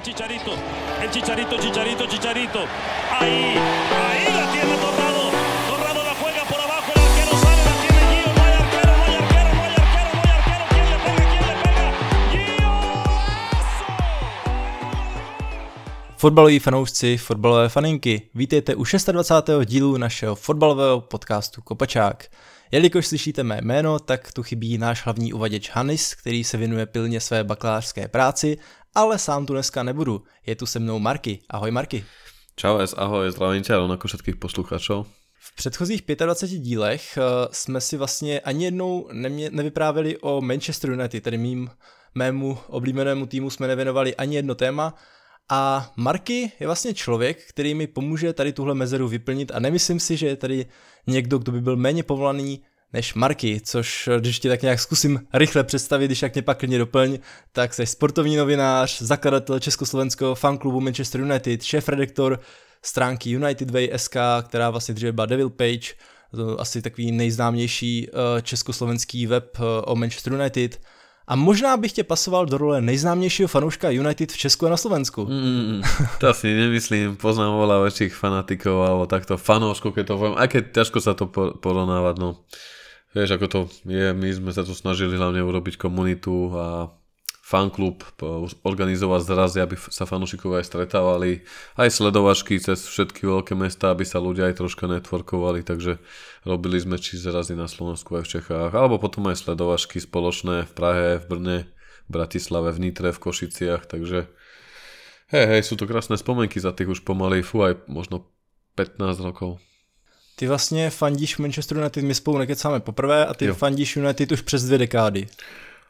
el Chicharito, el Chicharito, Chicharito, Chicharito. Ahí, ahí la tiene Torrado. Torrado la juega por abajo, el arquero sale, la tiene Gio. No hay arquero, no hay arquero, no hay arquero, no hay arquero. ¿Quién le pega? ¿Quién le pega? Gio. Fotbaloví fanoušci, fotbalové faninky, vítejte u 26. dílu našeho fotbalového podcastu Kopačák. Jelikož slyšíte mé jméno, tak tu chybí náš hlavní uvaděč Hanis, který se věnuje pilně své bakalářské práci, ale sám tu dneska nebudu. Je tu se mnou Marky. Ahoj Marky. Čau ahoj, zdravím ťa rovnako všetkých poslucháčov. V předchozích 25 dílech uh, jsme si vlastně ani jednou nemě, nevyprávěli o Manchester United, tedy mým mému oblíbenému týmu jsme nevěnovali ani jedno téma, a Marky je vlastně člověk, který mi pomůže tady tuhle mezeru vyplnit a nemyslím si, že je tady někdo, kdo by byl méně povolaný než Marky, což když tě tak nějak zkusím rychle představit, když jak mě pak klidně doplň, tak jsi sportovní novinář, zakladatel československého fanklubu Manchester United, šéf-redaktor stránky United Way SK, která vlastně dříve byla Devil Page, asi takový nejznámější eh, československý web eh, o Manchester United, a možná bych tě pasoval do role nejznámějšího fanouška United v Česku a na Slovensku. Mm, to si nemyslím, poznám veľa väčších fanatikov alebo takto fanouškov, keď to poviem, keď ťažko sa to porovnávať, no. Vieš, ako to je, my sme sa tu snažili hlavne urobiť komunitu a fanklub, organizovať zrazy, aby sa fanúšikovia aj stretávali, aj sledovačky cez všetky veľké mesta, aby sa ľudia aj troška networkovali, takže robili sme či zrazy na Slovensku aj v Čechách, alebo potom aj sledovačky spoločné v Prahe, v Brne, v Bratislave, v Nitre, v Košiciach, takže hej, hej, sú to krásne spomenky za tých už pomaly, fú, aj možno 15 rokov. Ty vlastně fandíš Manchester United, my spolu nekecáme poprvé a ty jo. fandíš United už přes dvě dekády.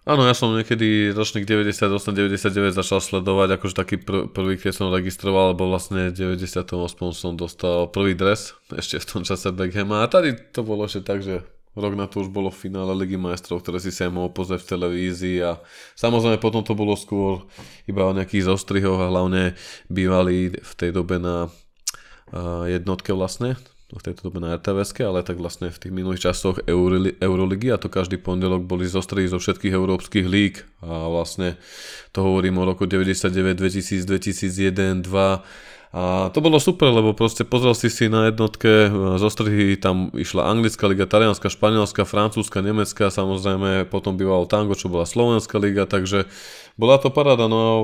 Áno, ja som niekedy ročník 98-99 začal sledovať, akože taký pr- prvý, keď som registroval, lebo vlastne v 98 som dostal prvý dres, ešte v tom čase Beckhama a tady to bolo že tak, že rok na to už bolo v finále Ligy majstrov, ktoré si sa mohol pozrieť v televízii a samozrejme potom to bolo skôr iba o nejakých zostrihoch a hlavne bývali v tej dobe na jednotke vlastne, v tejto dobe na rtvs ale tak vlastne v tých minulých časoch Euroligy a to každý pondelok boli zostredy zo všetkých európskych líg. A vlastne to hovorím o roku 99, 2000, 2001, 2 a to bolo super, lebo proste pozrel si si na jednotke, zostrihy tam išla anglická liga, talianská, španielská, francúzska, nemecká, samozrejme potom bývalo tango, čo bola slovenská liga, takže bola to paráda, no a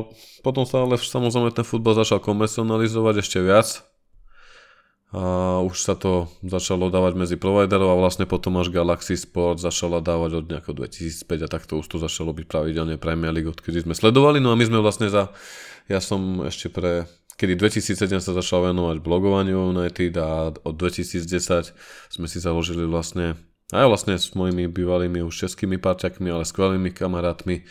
potom sa ale samozrejme ten futbal začal komercionalizovať ešte viac, a už sa to začalo dávať medzi providerov a vlastne potom až Galaxy Sport začala dávať od nejako 2005 a takto už to začalo byť pravidelne Premier League, odkedy sme sledovali. No a my sme vlastne za, ja som ešte pre, kedy 2007 sa začal venovať blogovaniu United a od 2010 sme si založili vlastne aj vlastne s mojimi bývalými už českými parťakmi, ale skvelými kamarátmi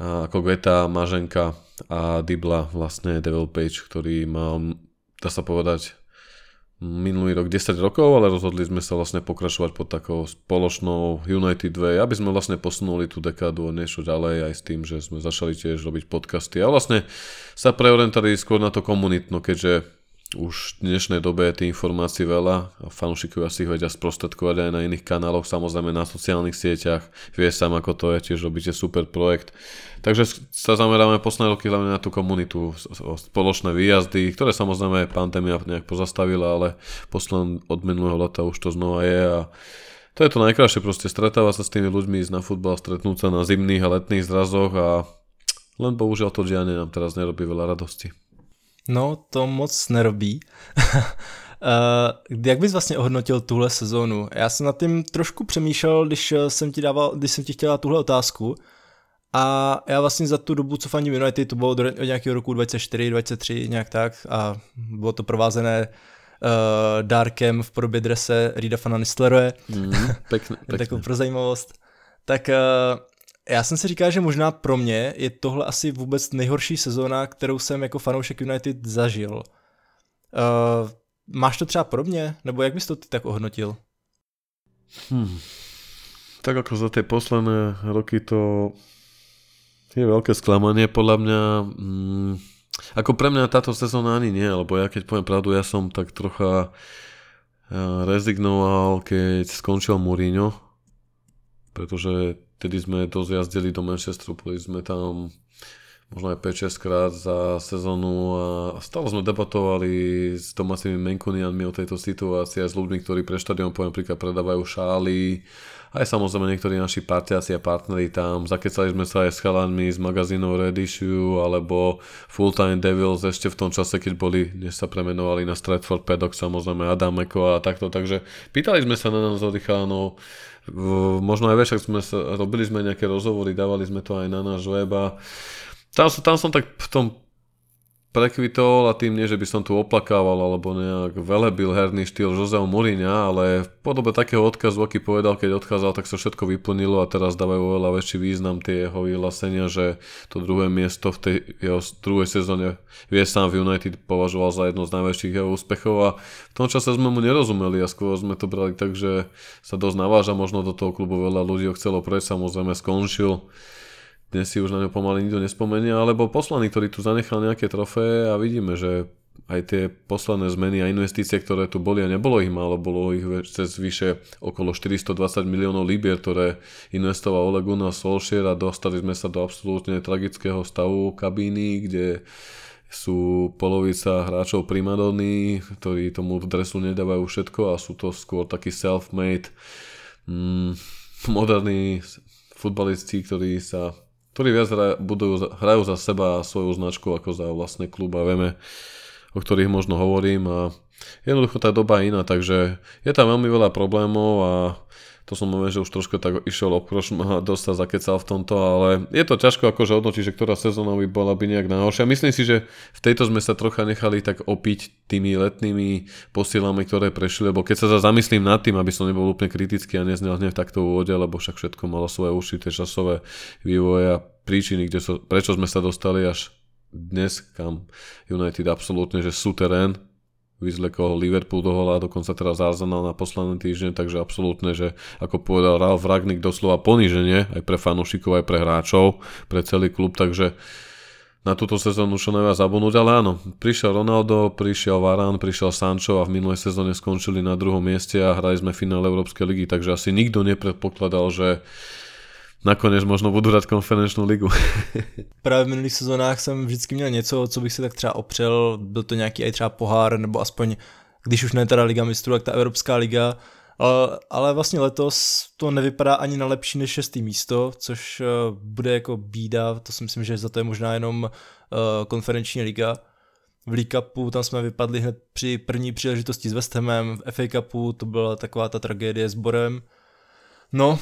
ako Geta, Maženka a Dibla vlastne Devil Page, ktorý mal, dá sa povedať, minulý rok 10 rokov, ale rozhodli sme sa vlastne pokračovať pod takou spoločnou United Way, aby sme vlastne posunuli tú dekádu niečo ďalej aj s tým, že sme začali tiež robiť podcasty a vlastne sa preorientali skôr na to komunitno, keďže už v dnešnej dobe je tých informácií veľa a fanúšikovia si ich vedia sprostredkovať aj na iných kanáloch, samozrejme na sociálnych sieťach. Vieš sám, ako to je, tiež robíte super projekt. Takže sa zameráme posledné roky hlavne na tú komunitu, spoločné výjazdy, ktoré samozrejme pandémia nejak pozastavila, ale posledný od minulého leta už to znova je a to je to najkrajšie, proste stretávať sa s tými ľuďmi, ísť na futbal, stretnúť sa na zimných a letných zrazoch a len bohužiaľ to dianie nám teraz nerobí veľa radosti. No, to moc nerobí. Uh, jak bys vlastně ohodnotil tuhle sezónu? Já jsem nad tím trošku přemýšlel, když jsem ti dával, když jsem ti chtěla tuhle otázku. A já vlastně za tu dobu, co fandím United, to bylo od nějakého roku 24, 23, nějak tak. A bylo to provázené uh, dárkem v podobě drese Rida Fana Nistleroje. Mm, pěkně, pěkně. Takovou pro zajímavost. Tak uh, já jsem si říkal, že možná pro mě je tohle asi vůbec nejhorší sezóna, kterou jsem jako fanoušek United zažil. Uh, máš to třeba podobně? Nebo jak bys to ty tak ohodnotil? Hmm. Tak ako za tie posledné roky to je veľké sklamanie podľa mňa. Mm, ako pre mňa táto sezóna ani nie, lebo ja keď poviem pravdu, ja som tak trocha rezignoval, keď skončil Mourinho, pretože Vtedy sme to zjazdili do Manchesteru, boli sme tam možno aj 5-6 krát za sezónu a stále sme debatovali s domácimi Menkunianmi o tejto situácii aj s ľuďmi, ktorí pre štadión poviem príklad predávajú šály, aj samozrejme niektorí naši partiaci a partneri tam, zakecali sme sa aj s chalanmi z magazínov Red Issue alebo Full Time Devils ešte v tom čase, keď boli, než sa premenovali na Stratford Paddock, samozrejme Adam Meko a takto, takže pýtali sme sa na názory chalanov, možno aj však sme sa, robili sme nejaké rozhovory, dávali sme to aj na náš web a tam, tam som tak v tom prekvitol a tým nie, že by som tu oplakával alebo nejak velebil herný štýl Joseho Mourinha, ale v podobe takého odkazu, aký povedal, keď odchádzal, tak sa všetko vyplnilo a teraz dávajú oveľa väčší význam tie jeho vyhlásenia, že to druhé miesto v tej jeho druhej sezóne vie sám v United považoval za jedno z najväčších jeho úspechov a v tom čase sme mu nerozumeli a skôr sme to brali tak, že sa dosť naváža možno do toho klubu veľa ľudí ho chcelo prejsť, samozrejme skončil dnes si už na ňo pomaly nikto nespomenia, alebo poslaný, ktorý tu zanechal nejaké trofé a vidíme, že aj tie posledné zmeny a investície, ktoré tu boli a nebolo ich málo, bolo ich cez vyše okolo 420 miliónov libier, ktoré investoval Ole Gunnar Solskjaer a dostali sme sa do absolútne tragického stavu kabíny, kde sú polovica hráčov primadony, ktorí tomu dresu nedávajú všetko a sú to skôr takí self-made mm, moderní futbalisti, ktorí sa ktorí viac budujú, hrajú za seba a svoju značku ako za vlastný klub a vieme, o ktorých možno hovorím a jednoducho tá doba je iná, takže je tam veľmi veľa problémov a to som môže, že už trošku tak išiel obkroš, dosť sa zakecal v tomto, ale je to ťažko akože hodnotiť, že ktorá sezóna by bola by nejak najhoršia. Myslím si, že v tejto sme sa trocha nechali tak opiť tými letnými posilami, ktoré prešli, lebo keď sa zamyslím nad tým, aby som nebol úplne kritický a neznel hnev takto v úvode, lebo však všetko malo svoje určité časové vývoje a príčiny, kde so, prečo sme sa dostali až dnes, kam United absolútne, že sú terén, vyzlekol Liverpool do hola, dokonca teraz Arsenal na posledný týždeň, takže absolútne, že ako povedal Ralf Ragnik, doslova poníženie aj pre fanúšikov, aj pre hráčov, pre celý klub, takže na túto sezónu čo najviac zabudnúť, ale áno, prišiel Ronaldo, prišiel Varane, prišiel Sancho a v minulej sezóne skončili na druhom mieste a hrali sme finále Európskej ligy, takže asi nikto nepredpokladal, že nakonec možno budu hrát konferenčnou ligu. Právě v minulých sezónách jsem vždycky měl něco, co bych si tak třeba opřel, byl to nějaký i třeba pohár, nebo aspoň, když už ne teda Liga mistrů, tak ta Evropská liga, ale, vlastně letos to nevypadá ani na lepší než šestý místo, což uh, bude jako bída, to si myslím, že za to je možná jenom uh, konferenční liga. V League Cupu tam jsme vypadli hned při první příležitosti s West Hamem, v FA Cupu to byla taková ta tragédie s Borem. No,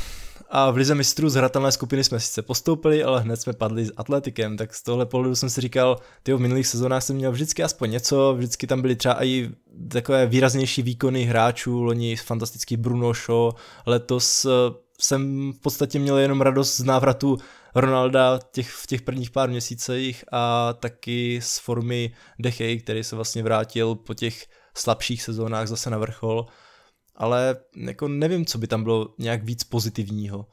a v Lize mistrů z hratelné skupiny jsme sice postoupili, ale hned jsme padli s Atletikem, tak z tohle pohledu jsem si říkal, ty v minulých sezónách jsem měl vždycky aspoň něco, vždycky tam byly třeba i takové výraznější výkony hráčů, loni fantastický Bruno Shaw, letos eh, jsem v podstatě měl jenom radost z návratu Ronalda těch, v těch prvních pár měsících a taky z formy Dechej, který se vlastně vrátil po těch slabších sezónách zase na vrchol ale jako nevím, co by tam bylo nějak víc pozitivního.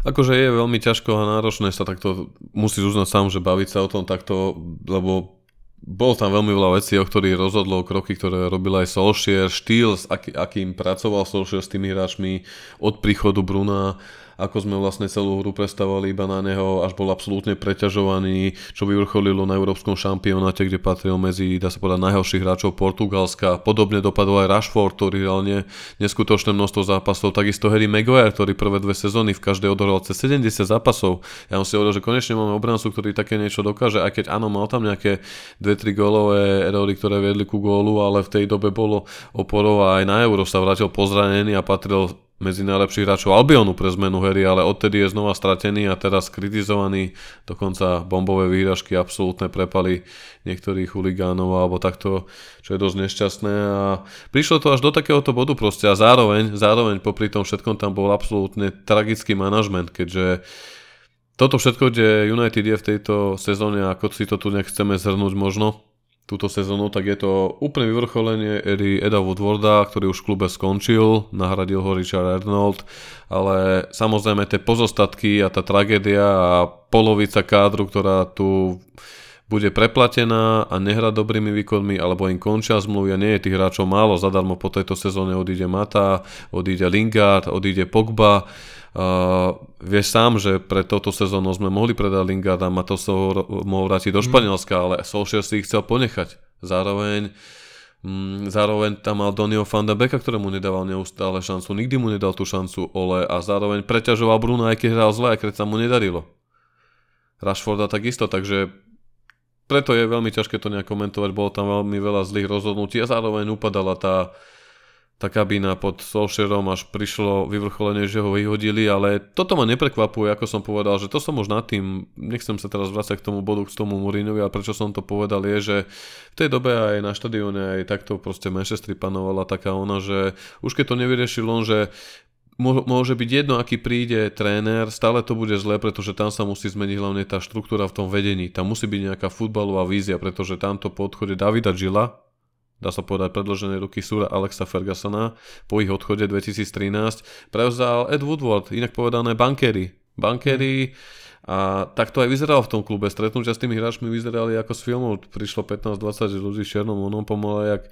Akože je veľmi ťažko a náročné sa takto, musíš uznať sám, že baviť sa o tom takto, lebo bolo tam veľmi veľa vecí, o ktorých rozhodlo, kroky, ktoré robil aj Solskjaer, štýl, s aký, akým pracoval Solskjaer s tými hráčmi od príchodu Bruna, ako sme vlastne celú hru prestavovali iba na neho, až bol absolútne preťažovaný, čo vyvrcholilo na európskom šampionáte, kde patril medzi, dá sa povedať, najhorších hráčov Portugalska. Podobne dopadol aj Rashford, ktorý reálne neskutočné množstvo zápasov, takisto Harry Maguire, ktorý prvé dve sezóny v každej odohral cez 70 zápasov. Ja som si hovoril, že konečne máme obrancu, ktorý také niečo dokáže, aj keď áno, mal tam nejaké 2-3 gólové eródy, ktoré viedli ku gólu, ale v tej dobe bolo oporov a aj na Euro sa vrátil pozranený a patril medzi najlepších hráčov Albionu pre zmenu hery, ale odtedy je znova stratený a teraz kritizovaný, dokonca bombové výražky absolútne prepali niektorých huligánov alebo takto, čo je dosť nešťastné. A prišlo to až do takéhoto bodu proste a zároveň, zároveň popri tom všetkom tam bol absolútne tragický manažment, keďže toto všetko, kde United je v tejto sezóne, ako si to tu nechceme zhrnúť možno, túto sezónu, tak je to úplne vyvrcholenie Eddie Eda Woodwarda, ktorý už v klube skončil, nahradil ho Richard Arnold, ale samozrejme tie pozostatky a tá tragédia a polovica kádru, ktorá tu bude preplatená a nehrá dobrými výkonmi, alebo im končia zmluvy a nie je tých hráčov málo. Zadarmo po tejto sezóne odíde Mata, odíde Lingard, odíde Pogba. Uh, vieš sám, že pre toto sezónu sme mohli predať Lingarda, Mato sa mohol vrátiť do mhm. Španielska, ale Solskjaer si ich chcel ponechať. Zároveň Mm, zároveň tam mal Donio van de Beka, ktorému nedával neustále šancu, nikdy mu nedal tú šancu Ole a zároveň preťažoval Bruno, aj keď hral zle, aj keď sa mu nedarilo. Rashforda takisto, takže preto je veľmi ťažké to nejak komentovať, bolo tam veľmi veľa zlých rozhodnutí a zároveň upadala tá, tá kabína pod Solskjaerom, až prišlo vyvrcholenie, že ho vyhodili, ale toto ma neprekvapuje, ako som povedal, že to som už nad tým, nechcem sa teraz vrácať k tomu bodu, k tomu Mourinhovi, ale prečo som to povedal je, že v tej dobe aj na štadióne, aj takto proste Manchester panovala taká ona, že už keď to nevyriešil on, že môže byť jedno, aký príde tréner, stále to bude zlé, pretože tam sa musí zmeniť hlavne tá štruktúra v tom vedení. Tam musí byť nejaká futbalová vízia, pretože tamto po odchode Davida Gila, dá sa povedať predložené ruky súra Alexa Fergusona, po ich odchode 2013 prevzal Ed Woodward, inak povedané bankery. Bankery a tak to aj vyzeralo v tom klube. Stretnutia s tými hráčmi vyzerali ako z filmov. Prišlo 15-20 ľudí s černom onom pomaly, jak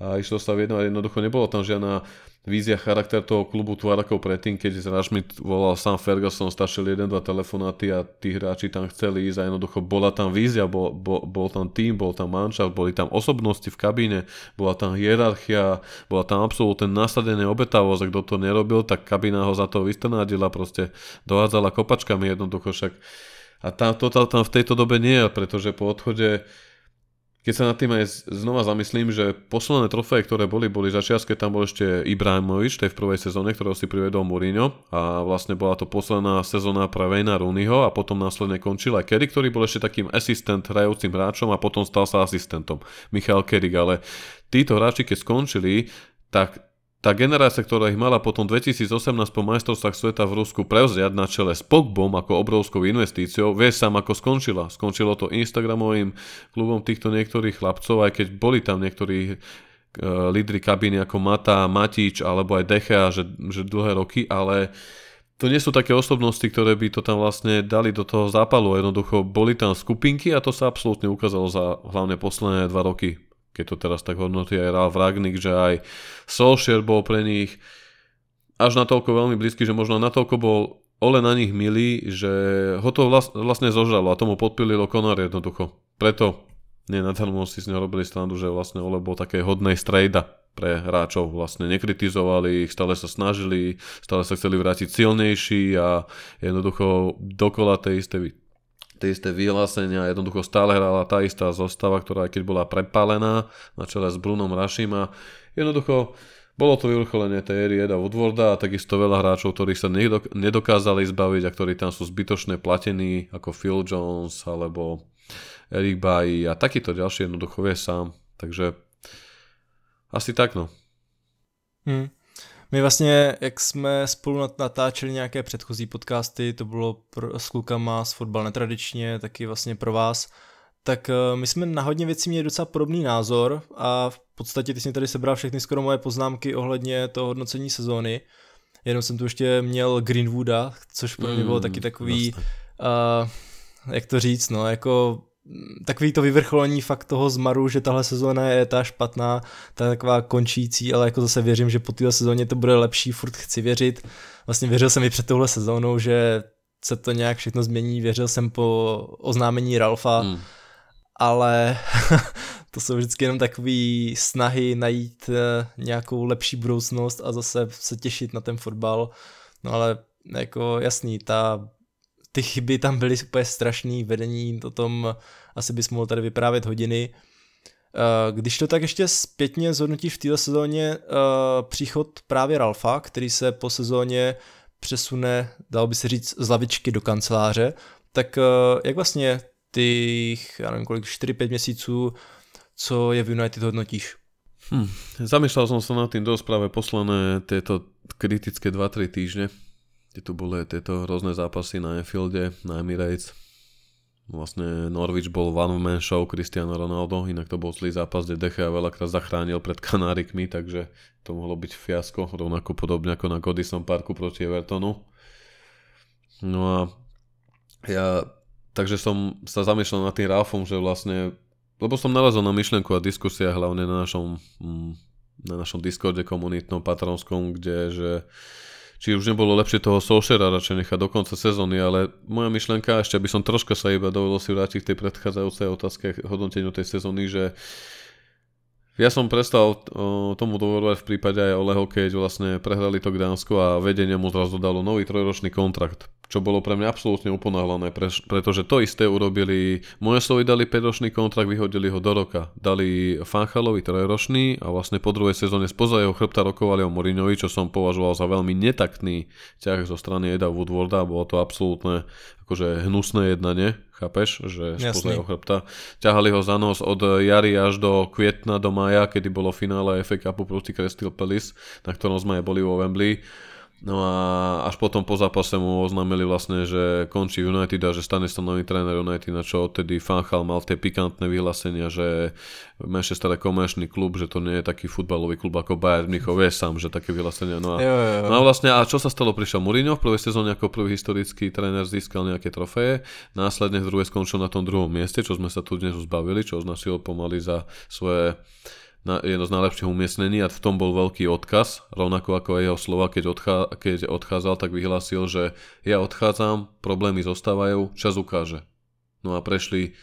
a išlo sa v jedno, jednoducho nebolo tam žiadna vízia charakter toho klubu tvár ako predtým, keď Rašmit volal sám Ferguson, jeden, dva telefonáty a tí hráči tam chceli ísť a jednoducho bola tam vízia, bol, bol, bol tam tým, bol tam manšaft, boli tam osobnosti v kabíne, bola tam hierarchia, bola tam absolútne nasadené obetavosť a kto to nerobil, tak kabína ho za to vystrnádila, proste dohádzala kopačkami jednoducho však. A tam, to tam v tejto dobe nie je, pretože po odchode keď sa nad tým aj znova zamyslím, že posledné trofeje, ktoré boli, boli začias, keď tam bol ešte Ibrahimovič, to je v prvej sezóne, ktorého si privedol Mourinho a vlastne bola to posledná sezóna pre Vejna Rooneyho a potom následne končil aj Kerry, ktorý bol ešte takým asistent hrajúcim hráčom a potom stal sa asistentom. Michal Kerry, ale títo hráči, keď skončili, tak tá generácia, ktorá ich mala potom 2018 po majstrovstvách sveta v Rusku prevziať na čele s Pogbom ako obrovskou investíciou, vieš sám ako skončila. Skončilo to Instagramovým klubom týchto niektorých chlapcov, aj keď boli tam niektorí uh, lídry kabíny ako Mata, Matič alebo aj Dechea, že, že dlhé roky, ale to nie sú také osobnosti, ktoré by to tam vlastne dali do toho zápalu. Jednoducho boli tam skupinky a to sa absolútne ukázalo za hlavne posledné dva roky keď to teraz tak hodnotí aj Ralf Ragnik, že aj Solskjaer bol pre nich až natoľko veľmi blízky, že možno natoľko bol Ole na nich milý, že ho to vlastne zožralo a tomu podpililo Konor jednoducho. Preto nie nadarmo si s ňou robili strandu, že vlastne Ole bol také hodnej strejda pre hráčov. Vlastne nekritizovali ich, stále sa snažili, stále sa chceli vrátiť silnejší a jednoducho dokola tej isté tie isté vyhlásenia, jednoducho stále hrala tá istá zostava, ktorá aj keď bola prepálená na čele s Brunom Rašim a jednoducho bolo to vyvrcholenie tej éry Eda Woodwarda a takisto veľa hráčov, ktorých sa nedokázali zbaviť a ktorí tam sú zbytočne platení, ako Phil Jones alebo Eric Bailly a takýto ďalší jednoducho vie sám. Takže asi tak no. Hmm. My vlastně, jak jsme spolu natáčeli nějaké předchozí podcasty, to bylo pro, s klukama z fotbal netradičně, taky vlastně pro vás, tak eh, my jsme na hodně věcí měli docela podobný názor a v podstatě ty jsi tady sebral všechny skoro moje poznámky ohledně toho hodnocení sezóny. Jenom jsem tu ještě měl Greenwooda, což pro mě bylo mm, taky takový, uh, jak to říct, no, jako takový to vyvrcholení fakt toho zmaru, že tahle sezóna je ta špatná, ta taková končící, ale jako zase věřím, že po téhle sezóně to bude lepší, furt chci věřit. Vlastně věřil jsem i před touhle sezónou, že se to nějak všechno změní, věřil jsem po oznámení Ralfa, hmm. ale to jsou vždycky jenom takové snahy najít eh, nějakou lepší budoucnost a zase se těšit na ten fotbal. No ale jako jasný, ta ty chyby tam byly úplně strašný, vedení, to tom asi bys mohl tady vyprávět hodiny. Eh, když to tak ještě zpětně zhodnotíš v této sezóně uh, příchod právě Ralfa, který se po sezóně přesune, dal by se říct, z lavičky do kanceláře, tak uh, jak vlastně těch, já nevím kolik, 4-5 měsíců, co je v United hodnotíš? Hm, zamýšľal som sa nad tým dosť práve posledné tieto kritické 2-3 týždne tu boli tieto rôzne zápasy na Anfielde, na Emirates. Vlastne Norwich bol one-man show Cristiano Ronaldo, inak to bol zlý zápas, kde Decha veľakrát zachránil pred Kanárikmi, takže to mohlo byť fiasko, rovnako podobne ako na Goodison Parku proti Evertonu. No a ja takže som sa zamýšľal nad tým Ralfom, že vlastne, lebo som narazil na myšlienku a diskusia hlavne na našom, mm, na našom Discorde komunitnom patronskom, kde, že či už nebolo lepšie toho Solskjaera radšej nechať do konca sezóny, ale moja myšlienka, ešte aby som troška sa iba dovolil si vrátiť k tej predchádzajúcej otázke hodnoteniu tej sezóny, že ja som prestal o, tomu dôverovať v prípade aj Oleho, keď vlastne prehrali to Gdánsko a vedenie mu zrazu dalo nový trojročný kontrakt čo bolo pre mňa absolútne uponáhlané, pre, pretože to isté urobili, moje slovy dali 5-ročný kontrakt, vyhodili ho do roka. Dali Fanchalovi trojročný a vlastne po druhej sezóne spoza jeho chrbta rokovali o Mourinhovi, čo som považoval za veľmi netaktný ťah zo strany Eda Woodwarda, bolo to absolútne akože hnusné jednanie, chápeš, že spoza jeho chrbta. Ťahali ho za nos od jary až do kvietna, do maja, kedy bolo finále FA Cupu proti Crystal Palace, na ktorom sme aj boli vo Wembley No a až potom po zápase mu oznámili vlastne, že končí United a že stane sa nový tréner United, na čo odtedy Fanchal mal tie pikantné vyhlásenia, že Manchester je komerčný klub, že to nie je taký futbalový klub ako Bayern Mnichov, vie sám, že také vyhlásenia. No a, jo, jo, jo. no a vlastne, a čo sa stalo? Prišiel Mourinho v prvej sezóne ako prvý historický tréner získal nejaké trofeje, následne v druhej skončil na tom druhom mieste, čo sme sa tu dnes zbavili, čo označil pomaly za svoje na, jedno z najlepších umiestnení a v tom bol veľký odkaz, rovnako ako jeho slova, keď, odchá, keď odchádzal, tak vyhlásil, že ja odchádzam, problémy zostávajú, čas ukáže. No a prešli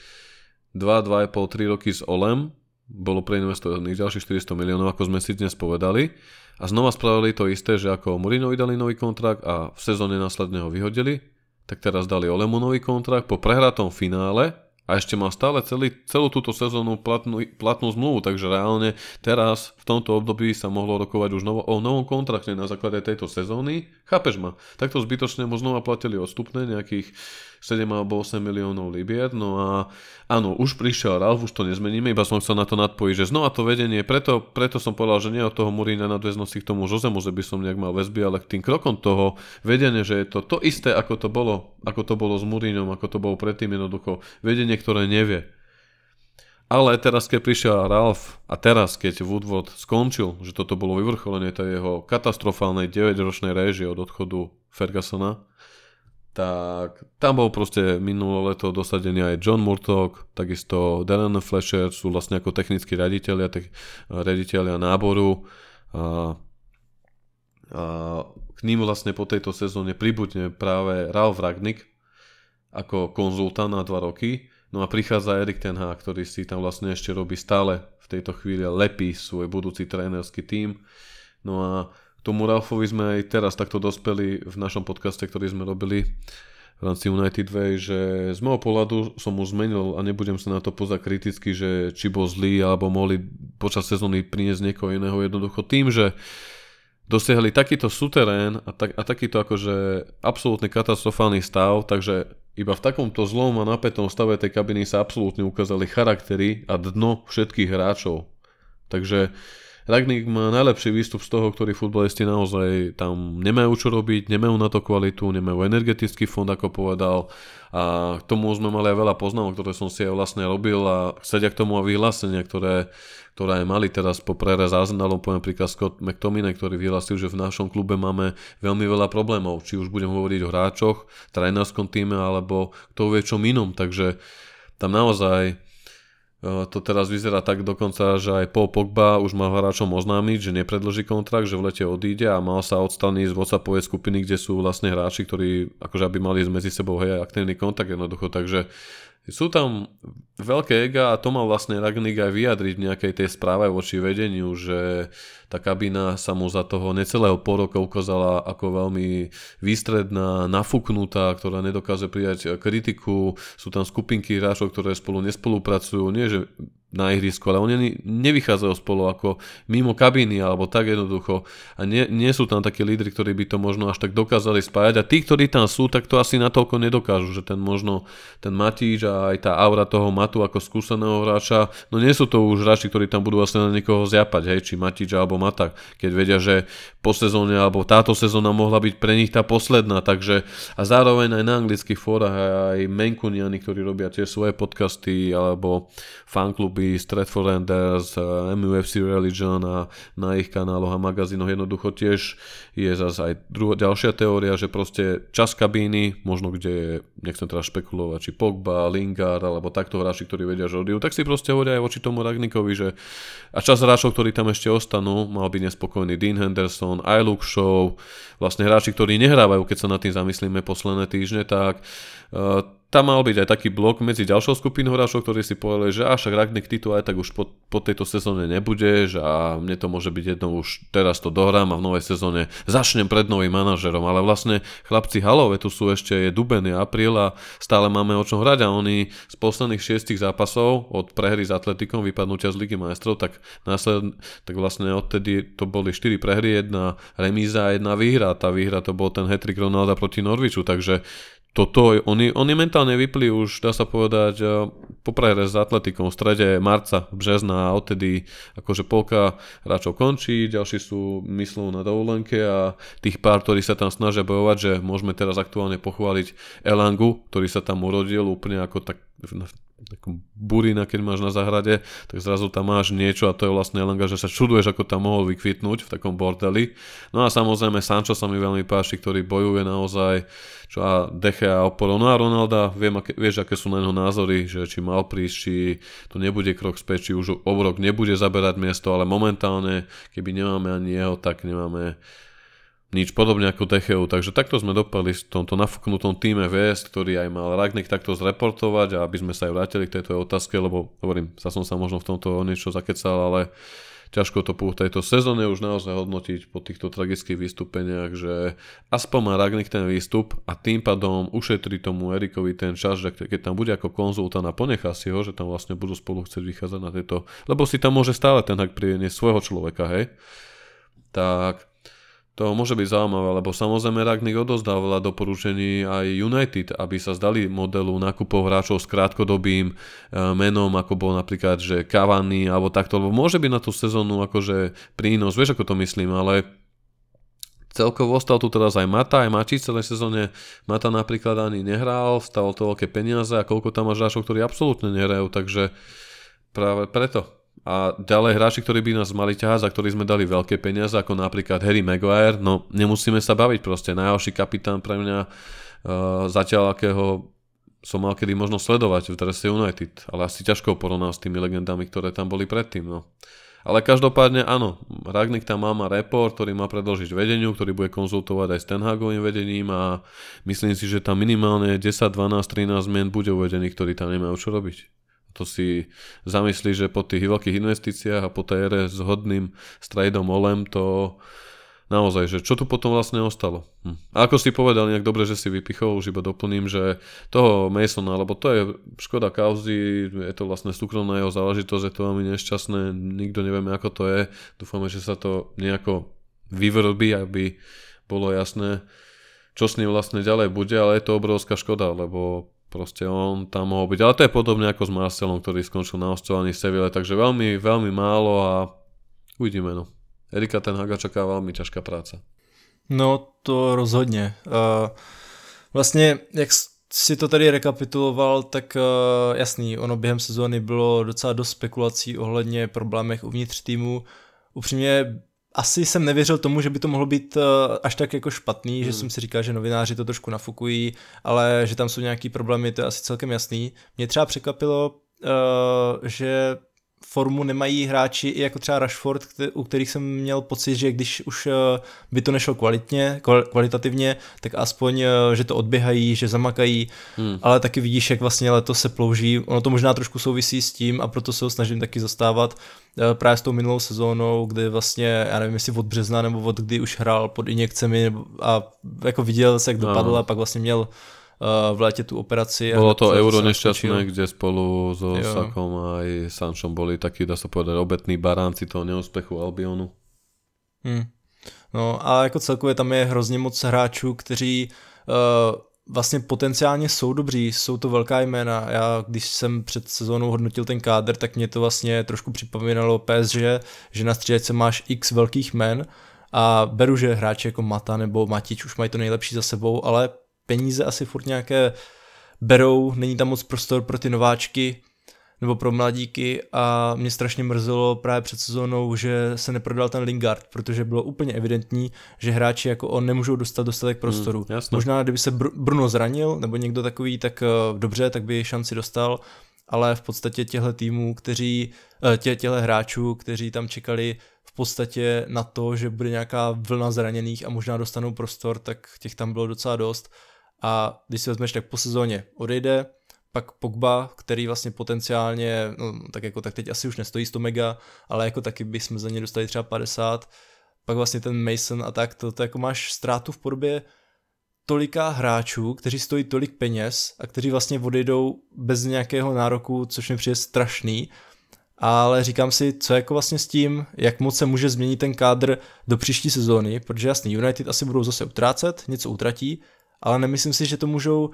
2, 2,5, 3 roky s Olem, bolo preinvestovaných ďalších 400 miliónov, ako sme si dnes povedali. A znova spravili to isté, že ako Mourinho dali nový kontrakt a v sezóne následne ho vyhodili, tak teraz dali Olemu nový kontrakt po prehratom finále, a ešte mal stále celý, celú túto sezónu platnú, platnú zmluvu, takže reálne teraz v tomto období sa mohlo rokovať už novo, o novom kontrakte na základe tejto sezóny. Chápeš ma? Takto zbytočne mu znova platili odstupné nejakých 7 alebo 8 miliónov libier. No a áno, už prišiel Ralf, už to nezmeníme, iba som chcel na to nadpojiť, že znova to vedenie, preto, preto som povedal, že nie od toho Murína nadväznosti k tomu Žozemu, že by som nejak mal väzby, ale k tým krokom toho vedenia, že je to to isté, ako to bolo, ako to bolo s Murínom, ako to bolo predtým jednoducho vedenie, ktoré nevie. Ale teraz, keď prišiel Ralf a teraz, keď Woodward skončil, že toto bolo vyvrcholenie tej jeho katastrofálnej 9-ročnej réžie od odchodu Fergusona, tak tam bol proste minulé leto dosadený aj John Murtock, takisto Darren Fletcher sú vlastne ako technickí raditeľia, te, raditeľia náboru a, a k ním vlastne po tejto sezóne pribudne práve Ralf Ragnick ako konzultant na dva roky, no a prichádza Erik Tenha, ktorý si tam vlastne ešte robí stále v tejto chvíli lepí svoj budúci trénerský tím. No a tomu Ralfovi sme aj teraz takto dospeli v našom podcaste, ktorý sme robili v rámci United Way, že z môjho pohľadu som mu zmenil a nebudem sa na to pozať kriticky, že či bol zlý alebo mohli počas sezóny priniesť niekoho iného jednoducho tým, že dosiahli takýto suterén a, tak, a takýto akože absolútne katastrofálny stav, takže iba v takomto zlom a napätom stave tej kabiny sa absolútne ukázali charaktery a dno všetkých hráčov. Takže Ragník má najlepší výstup z toho, ktorí futbalisti naozaj tam nemajú čo robiť, nemajú na to kvalitu, nemajú energetický fond, ako povedal. A k tomu sme mali aj veľa poznámok, ktoré som si aj vlastne robil a sedia k tomu aj vyhlásenia, ktoré, ktoré aj mali teraz po prere s Arsenalom, poviem príklad Scott McTominay, ktorý vyhlásil, že v našom klube máme veľmi veľa problémov, či už budem hovoriť o hráčoch, trénerskom týme, alebo kto vie čom inom, takže tam naozaj to teraz vyzerá tak dokonca, že aj Paul Pogba už mal hráčom oznámiť, že nepredloží kontrakt, že v lete odíde a mal sa odstaniť z WhatsAppovej skupiny, kde sú vlastne hráči, ktorí akože aby mali medzi sebou hej, aktívny kontakt jednoducho, takže sú tam veľké ega a to mal vlastne Ragnik aj vyjadriť v nejakej tej správe voči vedeniu, že tá kabína sa mu za toho necelého pol roka ukázala ako veľmi výstredná, nafúknutá, ktorá nedokáže prijať kritiku. Sú tam skupinky hráčov, ktoré spolu nespolupracujú. Nie, že na ihrisku, ale oni nevychádzajú spolu ako mimo kabíny alebo tak jednoducho. A nie, nie sú tam takí lídry, ktorí by to možno až tak dokázali spájať. A tí, ktorí tam sú, tak to asi natoľko nedokážu, že ten možno ten Matíč a aj tá aura toho Matu ako skúseného hráča, no nie sú to už hráči, ktorí tam budú vlastne na niekoho zjapať, hej, či Matíč alebo Matak, keď vedia, že po sezóne alebo táto sezóna mohla byť pre nich tá posledná, takže a zároveň aj na anglických fórach aj Menkuniani, ktorí robia tie svoje podcasty alebo fankluby Movie, Stratford Enders, MUFC Religion a na ich kanáloch a magazínoch jednoducho tiež je zase aj druhá, ďalšia teória, že proste čas kabíny, možno kde, nechcem teraz špekulovať, či Pogba, Lingard alebo takto hráči, ktorí vedia, že odídu, tak si proste hovoria aj voči tomu Ragnikovi, že a čas hráčov, ktorí tam ešte ostanú, mal byť nespokojný Dean Henderson, aj Luke Show, vlastne hráči, ktorí nehrávajú, keď sa nad tým zamyslíme posledné týždne, tak uh, tam mal byť aj taký blok medzi ďalšou skupinou hráčov, ktorí si povedali, že až Ragnik ty tu aj tak už po, po tejto sezóne nebudeš a mne to môže byť jedno už teraz to dohrám a v novej sezóne začnem pred novým manažerom, ale vlastne chlapci halové tu sú ešte je duben, apríl a stále máme o čom hrať a oni z posledných šiestich zápasov od prehry s Atletikom, vypadnutia z Ligy majstrov, tak, násled, tak vlastne odtedy to boli 4 prehry, jedna remíza a jedna výhra. Tá výhra to bol ten hetrik Ronalda proti Norviču, takže toto, oni, oni mentálne vypli už, dá sa povedať, eh, po prehre s Atletikom v strede marca, března a odtedy akože polka hráčov končí, ďalší sú myslú na dovolenke a tých pár, ktorí sa tam snažia bojovať, že môžeme teraz aktuálne pochváliť Elangu, ktorý sa tam urodil úplne ako tak takom burina, keď máš na záhrade, tak zrazu tam máš niečo a to je vlastne len, že sa čuduješ, ako tam mohol vykvitnúť v takom bordeli. No a samozrejme Sancho sa mi veľmi páči, ktorý bojuje naozaj, čo a Deche a oporou. No a Ronalda, viem, aké, vieš, aké sú na neho názory, že či mal prísť, či to nebude krok späť, či už obrok nebude zaberať miesto, ale momentálne, keby nemáme ani jeho, tak nemáme nič podobne ako Techeu, takže takto sme dopadli v tomto nafúknutom týme VS, ktorý aj mal Ragnik takto zreportovať a aby sme sa aj vrátili k tejto otázke, lebo hovorím, sa som sa možno v tomto niečo zakecal, ale ťažko to po tejto sezóne už naozaj hodnotiť po týchto tragických vystúpeniach, že aspoň má Ragnik ten výstup a tým pádom ušetrí tomu Erikovi ten čas, že keď tam bude ako konzultant a ponechá si ho, že tam vlastne budú spolu chcieť vychádzať na tieto, lebo si tam môže stále ten hak svojho človeka, hej, tak to môže byť zaujímavé, lebo samozrejme Ragnik odozdávala doporučení aj United, aby sa zdali modelu nákupov hráčov s krátkodobým e, menom, ako bol napríklad, že Cavani alebo takto, lebo môže byť na tú sezónu akože prínos, vieš ako to myslím, ale celkovo ostal tu teraz aj Mata, aj Mači celej sezóne. Mata napríklad ani nehral, stalo to veľké peniaze a koľko tam máš hráčov, ktorí absolútne nehrajú, takže práve preto a ďalej hráči, ktorí by nás mali ťahať, za ktorí sme dali veľké peniaze, ako napríklad Harry Maguire, no nemusíme sa baviť proste. Najhorší kapitán pre mňa uh, zatiaľ, akého som mal kedy možno sledovať v Dresse United, ale asi ťažko porovnať s tými legendami, ktoré tam boli predtým. No. Ale každopádne áno, Ragnik tam má, má report, ktorý má predložiť vedeniu, ktorý bude konzultovať aj s Tenhagovým vedením a myslím si, že tam minimálne 10, 12, 13 mien bude uvedených, ktorí tam nemajú čo robiť. To si zamyslí, že po tých veľkých investíciách a po tej ére s hodným strajdom Olem to naozaj, že čo tu potom vlastne ostalo. Hm. A ako si povedal nejak dobre, že si vypichol, už iba doplním, že toho Masona, lebo to je škoda kauzy, je to vlastne súkromná jeho záležitosť, je to veľmi nešťastné, nikto nevieme ako to je, dúfame, že sa to nejako vyvrbí, aby bolo jasné, čo s ním vlastne ďalej bude, ale je to obrovská škoda, lebo Proste on tam mohol byť. Ale to je podobne ako s Marcelom, ktorý skončil na hostovaní v Seville, takže veľmi, veľmi málo a uvidíme. No. Erika ten Haga čaká veľmi ťažká práca. No to rozhodně. Uh, vlastně, jak si to tady rekapituloval, tak uh, jasný, ono během sezóny bylo docela dost spekulací ohledně problémech uvnitř týmu. Upřímně asi jsem nevěřil tomu, že by to mohlo být uh, až tak jako špatný, hmm. že jsem si říkal, že novináři to trošku nafukují, ale že tam jsou nějaký problémy, to je asi celkem jasný. Mě třeba překvapilo, uh, že formu nemají hráči i jako třeba Rashford, u kterých jsem měl pocit, že když už eh, by to nešlo kvalitně, kvalitativně, tak aspoň, eh, že to odběhají, že zamakají, hmm. ale taky vidíš, jak vlastně letos se plouží. Ono to možná trošku souvisí s tím a proto se ho snažím taky zastávat eh, právě s tou minulou sezónou, kdy vlastně, já nevím, jestli od března nebo od kdy už hrál pod injekcemi a jako viděl se, jak dopadl no. a pak vlastně měl v lete tú operácii. Bolo to euro nešťastné, kde spolu so jo. Sakom a aj Sančom boli takí, dá sa povedať, obetní baránci toho neúspechu Albionu. Hmm. No a jako celkově tam je hrozně moc hráčů, kteří uh, vlastně potenciálně jsou dobří, jsou to velká jména. Já, když jsem před sezónou hodnotil ten kádr, tak mě to vlastně trošku připomínalo PSG, že na střídačce máš x velkých jmen a beru, že hráči jako Mata nebo Matič už mají to nejlepší za sebou, ale peníze asi furt nějaké berou, není tam moc prostor pro ty nováčky, nebo pro mladíky a mě strašně mrzelo právě před sezónou, že se neprodal ten Lingard, protože bylo úplně evidentní, že hráči jako on nemůžou dostat dostatek prostoru. Mm, Možná kdyby se Br- Bruno zranil nebo někdo takový, tak uh, dobře, tak by šanci dostal, ale v podstatě těhle týmů, kteří, uh, tě, těhle hráčů, kteří tam čekali v podstatě na to, že bude nějaká vlna zraněných a možná dostanou prostor, tak těch tam bylo docela dost. A když si vezmeš, tak po sezóně odejde, pak Pogba, který vlastně potenciálně, no, tak jako tak teď asi už nestojí 100 mega, ale jako taky bychom za ně dostali třeba 50, pak vlastně ten Mason a tak, to, to jako máš ztrátu v podobě tolika hráčů, kteří stojí tolik peněz a kteří vlastně odejdou bez nějakého nároku, což mi přijde strašný, ale říkám si, co jako vlastně s tím, jak moc se může změnit ten kádr do příští sezóny, protože jasný, United asi budou zase utrácet, něco utratí, ale nemyslím si, že to můžou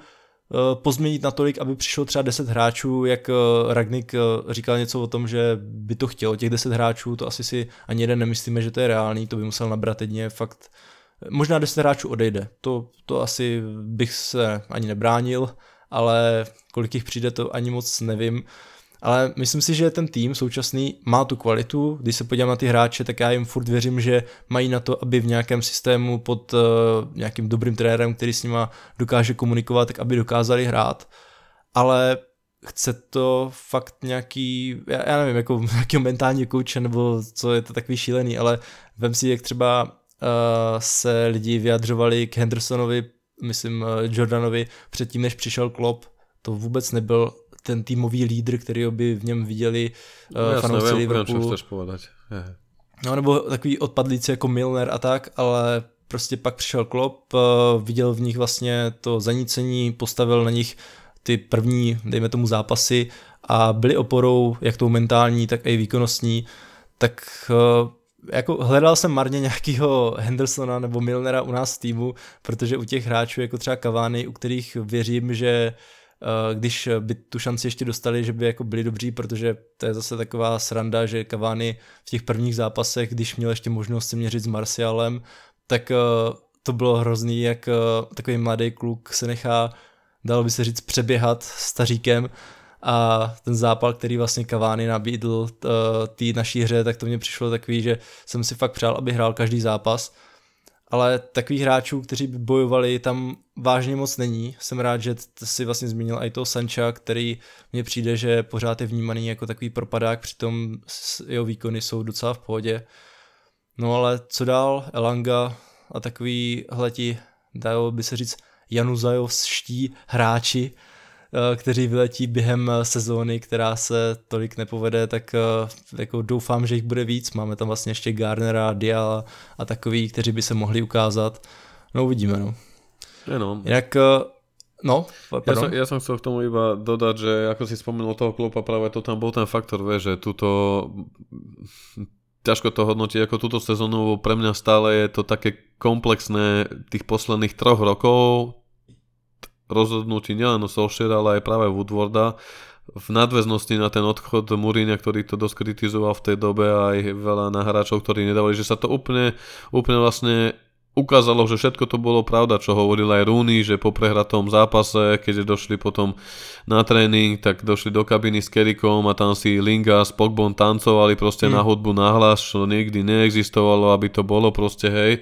Eh, pozměnit natolik, aby přišlo třeba 10 hráčů, jak eh, Ragnik eh, říkal něco o tom, že by to chtělo těch 10 hráčů, to asi si ani jeden nemyslíme, že to je reálný, to by musel nabrat jedně fakt, možná 10 hráčů odejde, to, to asi bych se ani nebránil, ale kolik jich přijde, to ani moc nevím. Ale myslím si, že ten tým současný má tu kvalitu, když se podívám na ty hráče, tak já jim furt věřím, že mají na to, aby v nějakém systému pod uh, nějakým dobrým trenérem, který s nima dokáže komunikovat, tak aby dokázali hrát. Ale chce to fakt nějaký, já, já nevím, jako nějaký mentální kouče, nebo co je to takový šílený, ale vem si, jak třeba uh, se lidi vyjadřovali k Hendersonovi, myslím uh, Jordanovi, předtím, než přišel Klopp, to vůbec nebyl ten týmový lídr, který by v něm viděli uh, fanoušci Liverpoolu. chceš povedať. Je. No nebo takový odpadlíci jako Milner a tak, ale prostě pak přišel Klopp, uh, viděl v nich vlastně to zanícení, postavil na nich ty první, dejme tomu, zápasy a byli oporou jak tou mentální, tak i výkonnostní, tak uh, jako hledal jsem marně nějakého Hendersona nebo Milnera u nás v týmu, protože u těch hráčů jako třeba Cavani, u kterých věřím, že když by tu šanci ještě dostali, že by jako byli dobří, protože to je zase taková sranda, že Cavani v těch prvních zápasech, když měl ještě možnost se měřit s Marcialem, tak eh, to bylo hrozný, jak eh, takový mladý kluk se nechá, dalo by se říct, přeběhat staříkem a ten zápal, který vlastně Cavani nabídl té naší hře, tak to mně přišlo takový, že jsem si fakt přál, aby hrál každý zápas ale takových hráčů, kteří by bojovali, tam vážně moc není. Jsem rád, že si vlastně zmínil i toho Sancha, který mně přijde, že pořád je vnímaný jako takový propadák, přitom jeho výkony jsou docela v pohodě. No ale co dál? Elanga a takový hleti, dalo by se říct, januzajovští hráči, kteří vyletí během eh, sezóny, která se tolik nepovede, tak eh, jako doufám, že jich bude víc. Máme tam vlastně ještě Garnera, Diala a takový, kteří by se mohli ukázat. No uvidíme, no. no. Jinak No, ja som, ja som chcel k tomu iba dodať, že ako si spomenul toho klopa, práve to tam bol ten faktor, vie, že túto ťažko to hodnotiť ako túto sezónu, pre mňa stále je to také komplexné tých posledných troch rokov, rozhodnutí nielen o Solskjaer, ale aj práve Woodwarda v nadväznosti na ten odchod Mourinha, ktorý to dosť kritizoval v tej dobe a aj veľa na hráčov, ktorí nedávali, že sa to úplne, úplne vlastne ukázalo, že všetko to bolo pravda, čo hovoril aj Rooney, že po prehratom zápase, keď došli potom na tréning, tak došli do kabiny s Kerikom a tam si Linga s Pogbon tancovali proste mm. na hudbu nahlas, čo nikdy neexistovalo, aby to bolo proste, hej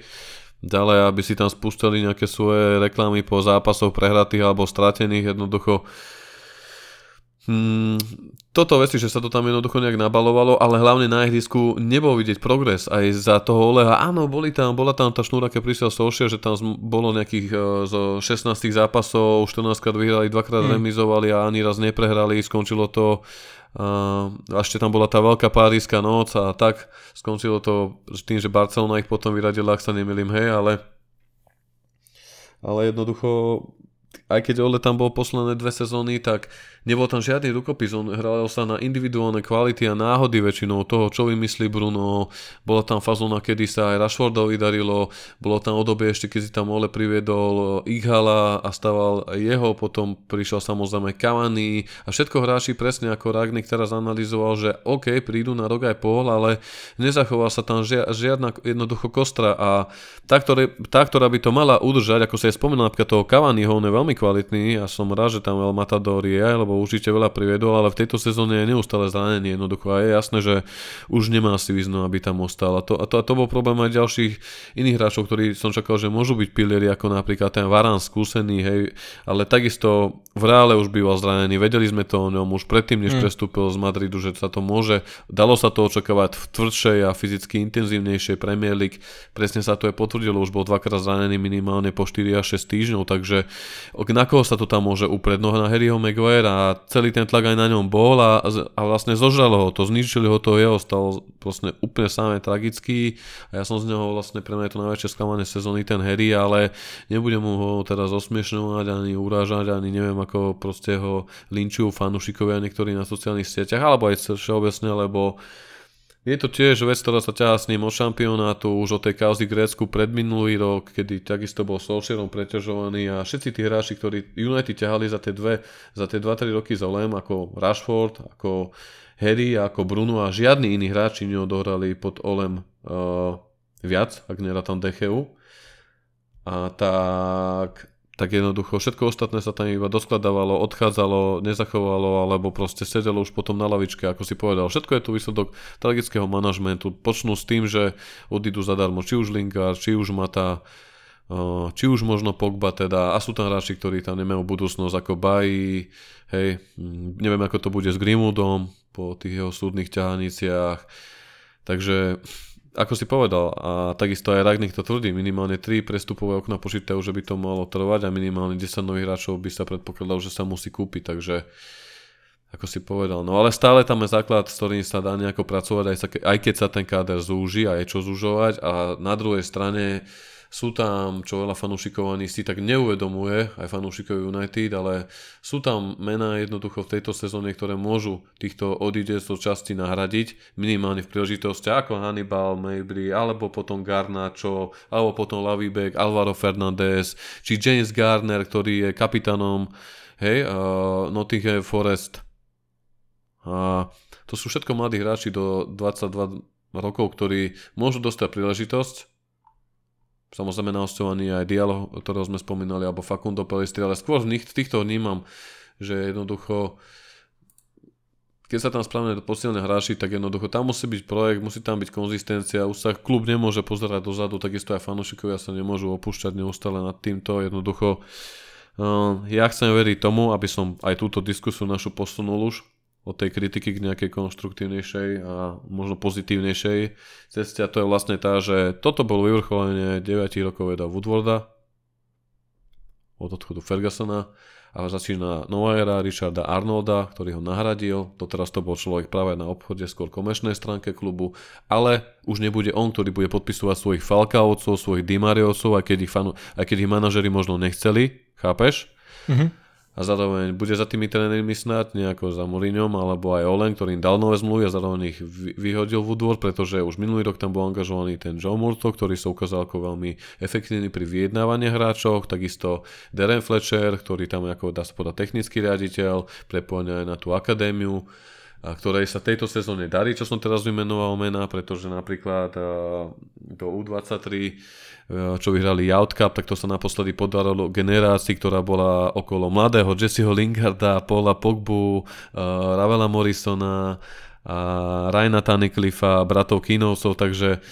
ďalej, aby si tam spúšťali nejaké svoje reklamy po zápasoch prehratých alebo stratených, jednoducho Hmm, toto veci, že sa to tam jednoducho nejak nabalovalo, ale hlavne na ihrisku nebol vidieť progres aj za toho Oleha. Áno, boli tam, bola tam tá šnúra, keď prišiel Solskjaer, že tam bolo nejakých uh, zo 16 zápasov, 14 krát vyhrali, dvakrát hmm. remizovali a ani raz neprehrali, skončilo to uh, ešte tam bola tá veľká páriska noc a tak skončilo to tým, že Barcelona ich potom vyradila, ak sa nemýlim, hej, ale ale jednoducho aj keď Ole tam bol posledné dve sezóny, tak nebol tam žiadny rukopis, on hral sa na individuálne kvality a náhody väčšinou toho, čo vymyslí Bruno, bola tam fazóna, kedy sa aj Rashfordovi darilo, bolo tam obdobie ešte, keď si tam Ole priviedol Ighala a staval jeho, potom prišiel samozrejme Cavani a všetko hráči presne ako Ragnik teraz analyzoval, že OK, prídu na rok aj pol, ale nezachoval sa tam žiadna jednoducho kostra. A tá, ktoré, tá, ktorá by to mala udržať, ako sa je spomínal napríklad toho Cavaniho, on je veľmi kvalitný a som rád, že tam El Matador je, lebo lebo určite veľa priviedol, ale v tejto sezóne je neustále zranený jednoducho a je jasné, že už nemá si význam, aby tam ostal. A to, a to, a to bol problém aj ďalších iných hráčov, ktorí som čakal, že môžu byť pilieri, ako napríklad ten Varan skúsený, hej, ale takisto v reále už býval zranený, vedeli sme to o ňom už predtým, než mm. prestúpil z Madridu, že sa to môže, dalo sa to očakávať v tvrdšej a fyzicky intenzívnejšej Premier League, presne sa to je potvrdilo, už bol dvakrát zranený minimálne po 4 až 6 týždňov, takže na koho sa to tam môže uprieť? No na Harryho Maguire a celý ten tlak aj na ňom bol a, a vlastne zožralo ho to, zničili ho to, jeho stal vlastne úplne samé tragický a ja som z neho vlastne pre mňa je to najväčšie sklamanie sezóny ten Harry, ale nebudem mu ho teraz osmiešňovať ani urážať, ani neviem ako proste ho linčujú fanúšikovia niektorí na sociálnych sieťach, alebo aj všeobecne, lebo je to tiež vec, ktorá sa ťahá s ním od šampionátu, už od tej kauzy Grécku pred minulý rok, kedy takisto bol Solskjaerom preťažovaný a všetci tí hráči, ktorí United ťahali za tie, dve, za tie 2-3 roky za Lem, ako Rashford, ako Harry, ako Bruno a žiadni iní hráči neodohrali pod Olem uh, viac, ak tam Decheu. A tak tak jednoducho všetko ostatné sa tam iba doskladávalo, odchádzalo, nezachovalo, alebo proste sedelo už potom na lavičke, ako si povedal. Všetko je tu výsledok tragického manažmentu. Počnú s tým, že odídu zadarmo či už Lingard, či už Mata, či už možno Pogba teda, a sú tam hráči, ktorí tam nemajú budúcnosť ako Baji, hej, neviem ako to bude s Grimwoodom po tých jeho súdnych ťahaniciach, takže ako si povedal, a takisto aj Ragnik to tvrdí, minimálne 3 prestupové okna počítajú, že by to malo trvať a minimálne 10 nových hráčov by sa predpokladalo, že sa musí kúpiť, takže ako si povedal. No ale stále tam je základ, s ktorým sa dá nejako pracovať, aj, sa, aj keď sa ten káder zúži a je čo zúžovať a na druhej strane sú tam, čo veľa fanúšikov ani si tak neuvedomuje, aj fanúšikov United, ale sú tam mená jednoducho v tejto sezóne, ktoré môžu týchto odídecov časti nahradiť, minimálne v príležitosti ako Hannibal, Mabry, alebo potom Garnacho, alebo potom Lavibek, Alvaro Fernández, či James Garner, ktorý je kapitánom hej, uh, Nottingham Forest. A to sú všetko mladí hráči do 22 rokov, ktorí môžu dostať príležitosť Samozrejme na hostovaní aj dialog, ktorého sme spomínali, alebo Facundo Pelistri, ale skôr v nich, týchto vnímam, že jednoducho keď sa tam správne posilne hráči, tak jednoducho tam musí byť projekt, musí tam byť konzistencia, už sa klub nemôže pozerať dozadu, takisto aj fanúšikovia sa nemôžu opúšťať neustále nad týmto, jednoducho uh, ja chcem veriť tomu, aby som aj túto diskusiu našu posunul už, od tej kritiky k nejakej konštruktívnejšej a možno pozitívnejšej ceste a to je vlastne tá, že toto bol vyvrcholenie 9 rokov Eda Woodwarda od odchodu Fergusona a začína nová era Richarda Arnolda, ktorý ho nahradil. Doteraz to bol človek práve na obchode, skôr komerčnej stránke klubu, ale už nebude on, ktorý bude podpisovať svojich Falkaovcov, svojich Dimariovcov, aj keď ich, fanu, aj keď ich manažeri možno nechceli, chápeš? Mm-hmm a zároveň bude za tými trénermi snať nejako za Mourinhom alebo aj Olen, ktorý im dal nové zmluvy a zároveň ich vyhodil v údvor, pretože už minulý rok tam bol angažovaný ten Joe Murto, ktorý sa ukázal ako veľmi efektívny pri vyjednávaní hráčov, takisto Darren Fletcher, ktorý tam ako dá sa povedať technický riaditeľ, prepojenia aj na tú akadémiu a ktorej sa tejto sezóne darí, čo som teraz vymenoval mena, pretože napríklad do U23 Eh, čo vyhrali Youth Cup, tak to sa naposledy podarilo generácii, ktorá bola okolo mladého Jesseho Lingarda, Paula Pogbu, uh, Ravela Morrisona a Ryana Tunnicliffa, bratov Kinovcov, takže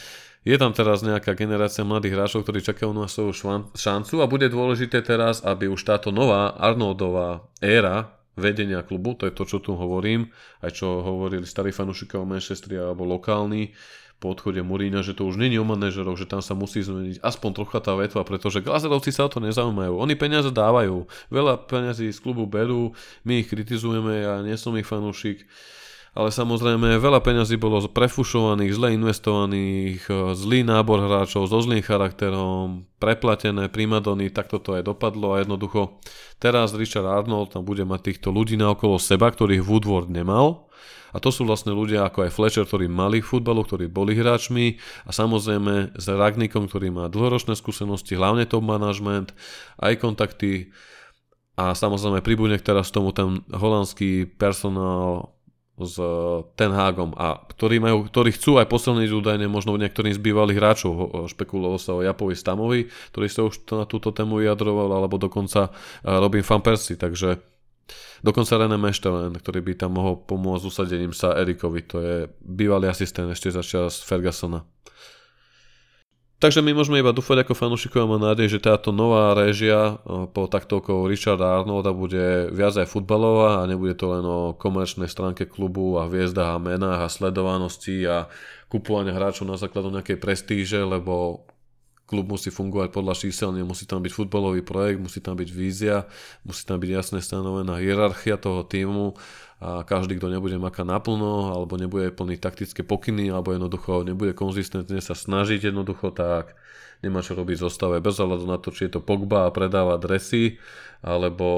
je tam teraz nejaká generácia mladých hráčov, ktorí čakajú na svoju šancu a bude dôležité teraz, aby už táto nová Arnoldová éra vedenia klubu, to je to, čo tu hovorím, aj čo hovorili starí fanúšikovia Manchesteri alebo lokálni, po odchode Murína, že to už není o manažeroch, že tam sa musí zmeniť aspoň trocha tá vetva, pretože Glazerovci sa o to nezaujímajú. Oni peniaze dávajú, veľa peniazí z klubu berú, my ich kritizujeme, ja nie som ich fanúšik, ale samozrejme veľa peňazí bolo prefušovaných, zle investovaných, zlý nábor hráčov so zlým charakterom, preplatené primadony, tak toto aj dopadlo a jednoducho teraz Richard Arnold tam bude mať týchto ľudí na okolo seba, ktorých Woodward nemal. A to sú vlastne ľudia ako aj Fletcher, ktorí mali futbalu, ktorí boli hráčmi a samozrejme s Ragnikom, ktorý má dlhoročné skúsenosti, hlavne top management, aj kontakty a samozrejme pribudne teraz tomu ten holandský personál s Ten Hagom a ktorí, majú, ktorí chcú aj posilniť údajne možno niektorým z bývalých hráčov, špekulovalo sa o Japovi Stamovi, ktorý sa už na túto tému vyjadroval, alebo dokonca Robin Van Persie, takže dokonca René Meštelen, ktorý by tam mohol pomôcť usadením sa Erikovi, to je bývalý asistent ešte za čas Fergusona. Takže my môžeme iba dúfať ako fanúšikovia mám nádej, že táto nová réžia po taktovkou Richarda Arnolda bude viac aj futbalová a nebude to len o komerčnej stránke klubu a hviezdach a menách a sledovanosti a kupovania hráčov na základu nejakej prestíže, lebo klub musí fungovať podľa čísel, musí tam byť futbalový projekt, musí tam byť vízia, musí tam byť jasne stanovená hierarchia toho týmu a každý, kto nebude makať naplno, alebo nebude plniť taktické pokyny, alebo jednoducho nebude konzistentne sa snažiť jednoducho, tak nemá čo robiť zostave. Bez ohľadu na to, či je to Pogba a predáva dresy, alebo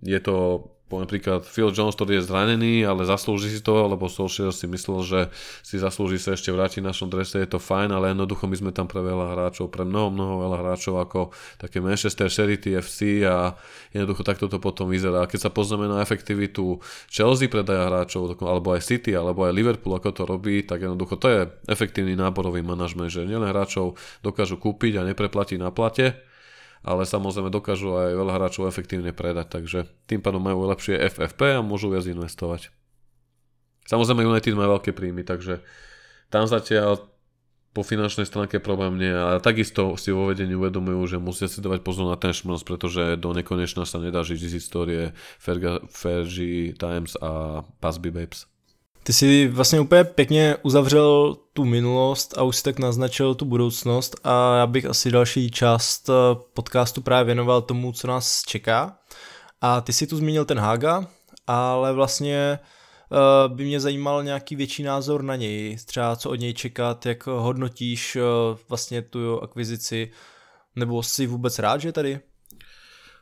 je to poviem príklad Phil Jones, ktorý je zranený, ale zaslúži si to, lebo Solskjaer si myslel, že si zaslúži sa ešte vrátiť v našom drese, je to fajn, ale jednoducho my sme tam pre veľa hráčov, pre mnoho, mnoho veľa hráčov ako také Manchester City FC a jednoducho takto to potom vyzerá. A keď sa pozrieme na efektivitu Chelsea predaja hráčov, alebo aj City, alebo aj Liverpool, ako to robí, tak jednoducho to je efektívny náborový manažment, že nielen hráčov dokážu kúpiť a nepreplatiť na plate, ale samozrejme dokážu aj veľa hráčov efektívne predať, takže tým pádom majú lepšie FFP a môžu viac investovať. Samozrejme United má veľké príjmy, takže tam zatiaľ po finančnej stránke problém nie a takisto si vo vedení uvedomujú, že musia si dávať pozor na ten šmrs, pretože do nekonečna sa nedá žiť z histórie Fergie Times a Pasby Babes. Ty si vlastně úplně pěkně uzavřel tu minulost a už si tak naznačil tu budoucnost a já bych asi další část eh, podcastu právě věnoval tomu, co nás čeká. A ty si tu zmínil ten Haga, ale vlastně eh, by mě zajímal nějaký větší názor na něj, třeba co od něj čekat, jak hodnotíš eh, vlastně tu akvizici, nebo jsi vůbec rád, že tady?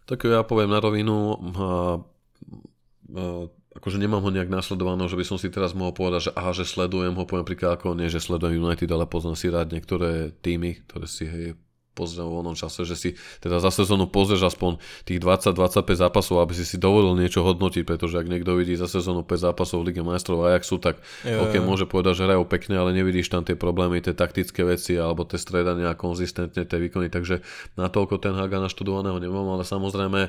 Tak já povím na rovinu, akože nemám ho nejak následované, že by som si teraz mohol povedať, že aha, že sledujem ho, poviem príklad ako nie, že sledujem United, ale poznám si rád niektoré týmy, ktoré si hej, pozriem v voľnom čase, že si teda za sezónu pozrieš aspoň tých 20-25 zápasov, aby si si dovolil niečo hodnotiť, pretože ak niekto vidí za sezónu 5 zápasov v Lige majstrov Ajaxu, tak jo, ok, jo. môže povedať, že hrajú pekne, ale nevidíš tam tie problémy, tie taktické veci alebo tie stredania konzistentne, tie výkony, takže na toľko ten Haga naštudovaného nemám, ale samozrejme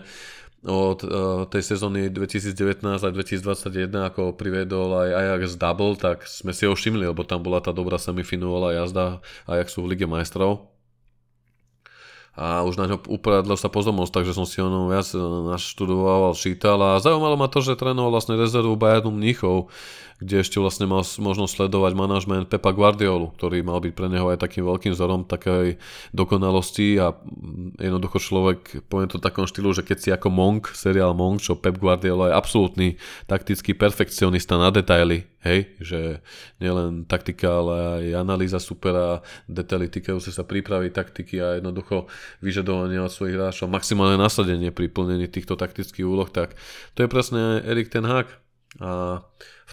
od uh, tej sezóny 2019 a 2021, ako priviedol aj Ajax double, tak sme si ho všimli, lebo tam bola tá dobrá semifinálová jazda Ajaxu v Lige majstrov. A už na ňo uporadlo sa pozornosť, takže som si ho viac naštudoval, čítal. A zaujímalo ma to, že trénoval vlastne rezervu Bayernu Mníchov, kde ešte vlastne mal možnosť sledovať manažment Pepa Guardiolu, ktorý mal byť pre neho aj takým veľkým vzorom takej dokonalosti a jednoducho človek, poviem to v takom štýlu, že keď si ako Monk, seriál Monk, čo Pep Guardiola je absolútny taktický perfekcionista na detaily, Hej, že nielen taktika, ale aj analýza supera, detaily týkajúce sa prípravy taktiky a jednoducho vyžadovanie od svojich hráčov, maximálne nasadenie pri plnení týchto taktických úloh, tak to je presne Erik ten Hag. A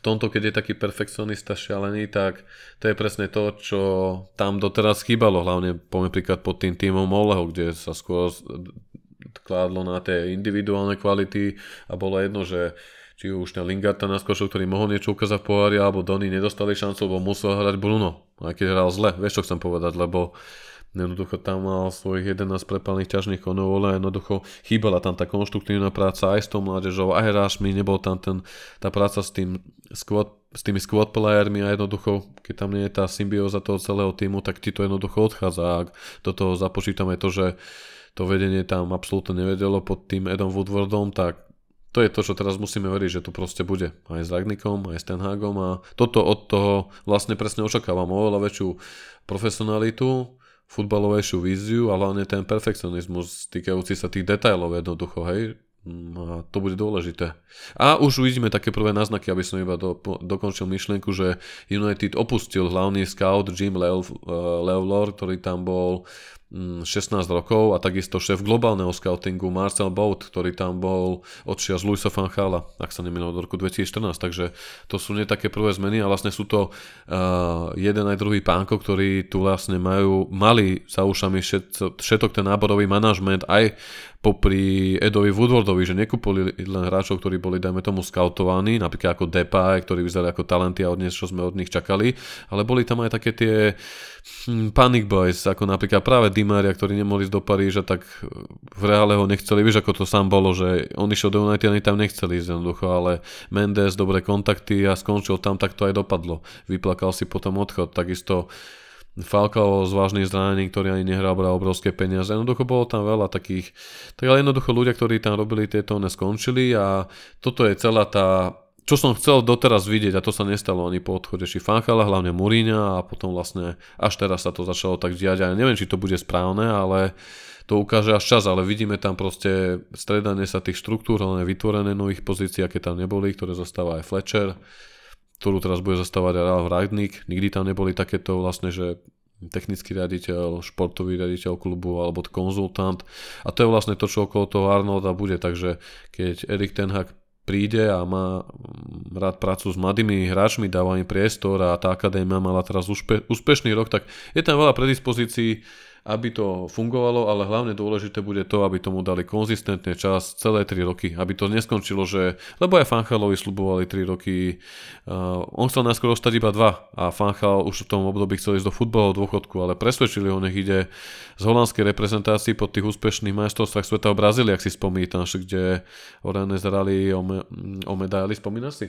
tomto, keď je taký perfekcionista šialený, tak to je presne to, čo tam doteraz chýbalo, hlavne poviem príklad pod tým týmom Oleho, kde sa skôr kládlo na tie individuálne kvality a bolo jedno, že či už ten Lingarta na skočil, ktorý mohol niečo ukázať v pohári, alebo Donny nedostali šancu, lebo musel hrať Bruno. Aj keď hral zle, vieš čo chcem povedať, lebo jednoducho tam mal svojich 11 prepalných ťažných konov, ale jednoducho chýbala tam tá konštruktívna práca aj s tou mládežou, aj hráčmi, nebol tam ten, tá práca s, tým squad, s tými squad playermi a jednoducho, keď tam nie je tá symbióza toho celého týmu, tak ti to jednoducho odchádza ak do toho započítame to, že to vedenie tam absolútne nevedelo pod tým Edom Woodwardom, tak to je to, čo teraz musíme veriť, že to proste bude. Aj s Ragnikom, aj s Tenhagom a toto od toho vlastne presne očakávam oveľa väčšiu profesionalitu, futbalovejšiu víziu a hlavne ten perfekcionizmus týkajúci sa tých detailov jednoducho, hej, to bude dôležité. A už uvidíme také prvé náznaky, aby som iba do, dokončil myšlienku, že United opustil hlavný scout Jim Levlor, ktorý tam bol 16 rokov a takisto šéf globálneho scoutingu Marcel Bout, ktorý tam bol odšia z Luisa van Chala, ak sa nemýlim od roku 2014, takže to sú nie také prvé zmeny a vlastne sú to uh, jeden aj druhý pánko, ktorí tu vlastne majú, mali za ušami všetok ten náborový manažment aj popri Edovi Woodwardovi, že nekúpili len hráčov, ktorí boli, dajme tomu, skautovaní, napríklad ako Depay, ktorí vyzerali ako talenty a od čo sme od nich čakali, ale boli tam aj také tie hm, panic boys, ako napríklad práve Di Maria, ktorí nemohli ísť do Paríža, tak v reále ho nechceli, vieš ako to sám bolo, že on išiel do United, oni tam nechceli ísť jednoducho, ale Mendes, dobré kontakty a skončil tam, tak to aj dopadlo. Vyplakal si potom odchod, takisto Falcao z vážnych zranení, ktorý ani nehral, bral obrovské peniaze. Jednoducho bolo tam veľa takých, tak ale jednoducho ľudia, ktorí tam robili tieto, neskončili a toto je celá tá čo som chcel doteraz vidieť a to sa nestalo ani po odchode či Fanchala, hlavne Muríňa a potom vlastne až teraz sa to začalo tak diať a neviem, či to bude správne, ale to ukáže až čas, ale vidíme tam proste stredanie sa tých štruktúr, ale vytvorené nových pozícií, aké tam neboli, ktoré zostáva aj Fletcher, ktorú teraz bude zostávať aj Ralf Ragnik. Nikdy tam neboli takéto vlastne, že technický riaditeľ, športový riaditeľ klubu alebo konzultant. A to je vlastne to, čo okolo toho Arnolda bude. Takže keď Erik Ten Hag príde a má mm, rád prácu s mladými hráčmi, dáva im priestor a tá akadémia mala teraz úspe, úspešný rok, tak je tam veľa predispozícií aby to fungovalo, ale hlavne dôležité bude to, aby tomu dali konzistentne čas celé 3 roky, aby to neskončilo, že, lebo aj Fanchalovi slubovali 3 roky, uh, on chcel najskôr ostať iba 2 a Fanchal už v tom období chcel ísť do futbalového dôchodku, ale presvedčili ho, nech ide z holandskej reprezentácii po tých úspešných majstrovstvách sveta v Brazílii, ak si spomínaš, kde Orane zrali o, me, o medaily, spomínaš si?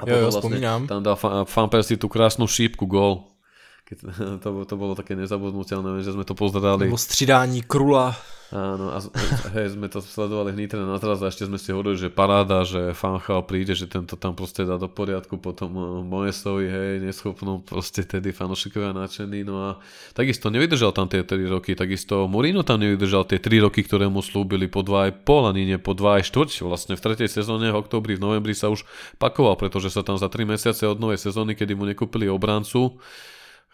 A jo, jo, vlastne spomínam. Tam dal Fan Persie tú krásnu šípku gól keď to, to bolo také nezabudnutelné, že sme to pozerali. Nebo střídání Krula. Áno, a hej, sme to sledovali v Nitre na teraz a ešte sme si hovorili, že paráda, že Fanchal príde, že tento tam proste dá do poriadku, potom eh, Moesovi, hej, neschopnú, proste tedy fanošikovia nadšení, no a takisto nevydržal tam tie 3 roky, takisto Mourinho tam nevydržal tie 3 roky, ktoré mu slúbili po 2,5 ani nie po 2,4, vlastne v tretej sezóne v oktobri, v novembri sa už pakoval, pretože sa tam za 3 mesiace od novej sezóny, kedy mu nekúpili obrancu,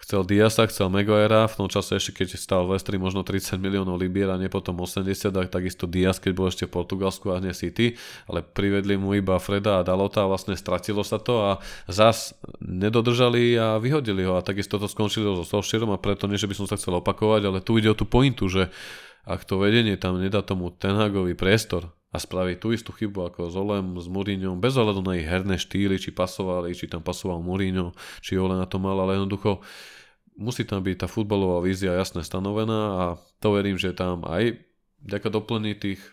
Chcel Diasa, chcel Maguirea, v tom čase ešte keď stal Westry možno 30 miliónov libier a nie potom 80, tak takisto Dias, keď bol ešte v Portugalsku a nie City, ale privedli mu iba Freda a Dalota a vlastne stratilo sa to a zas nedodržali a vyhodili ho. A takisto to skončilo so Solskjaerom a preto nie, že by som sa chcel opakovať, ale tu ide o tú pointu, že ak to vedenie tam nedá tomu Tenhagovi priestor a spraví tú istú chybu ako s Olem, s Mourinhom, bez ohľadu na ich herné štýly, či pasovali, či tam pasoval Mourinho, či Ole na to mal, ale jednoducho musí tam byť tá futbalová vízia jasne stanovená a to verím, že tam aj ďaká doplní tých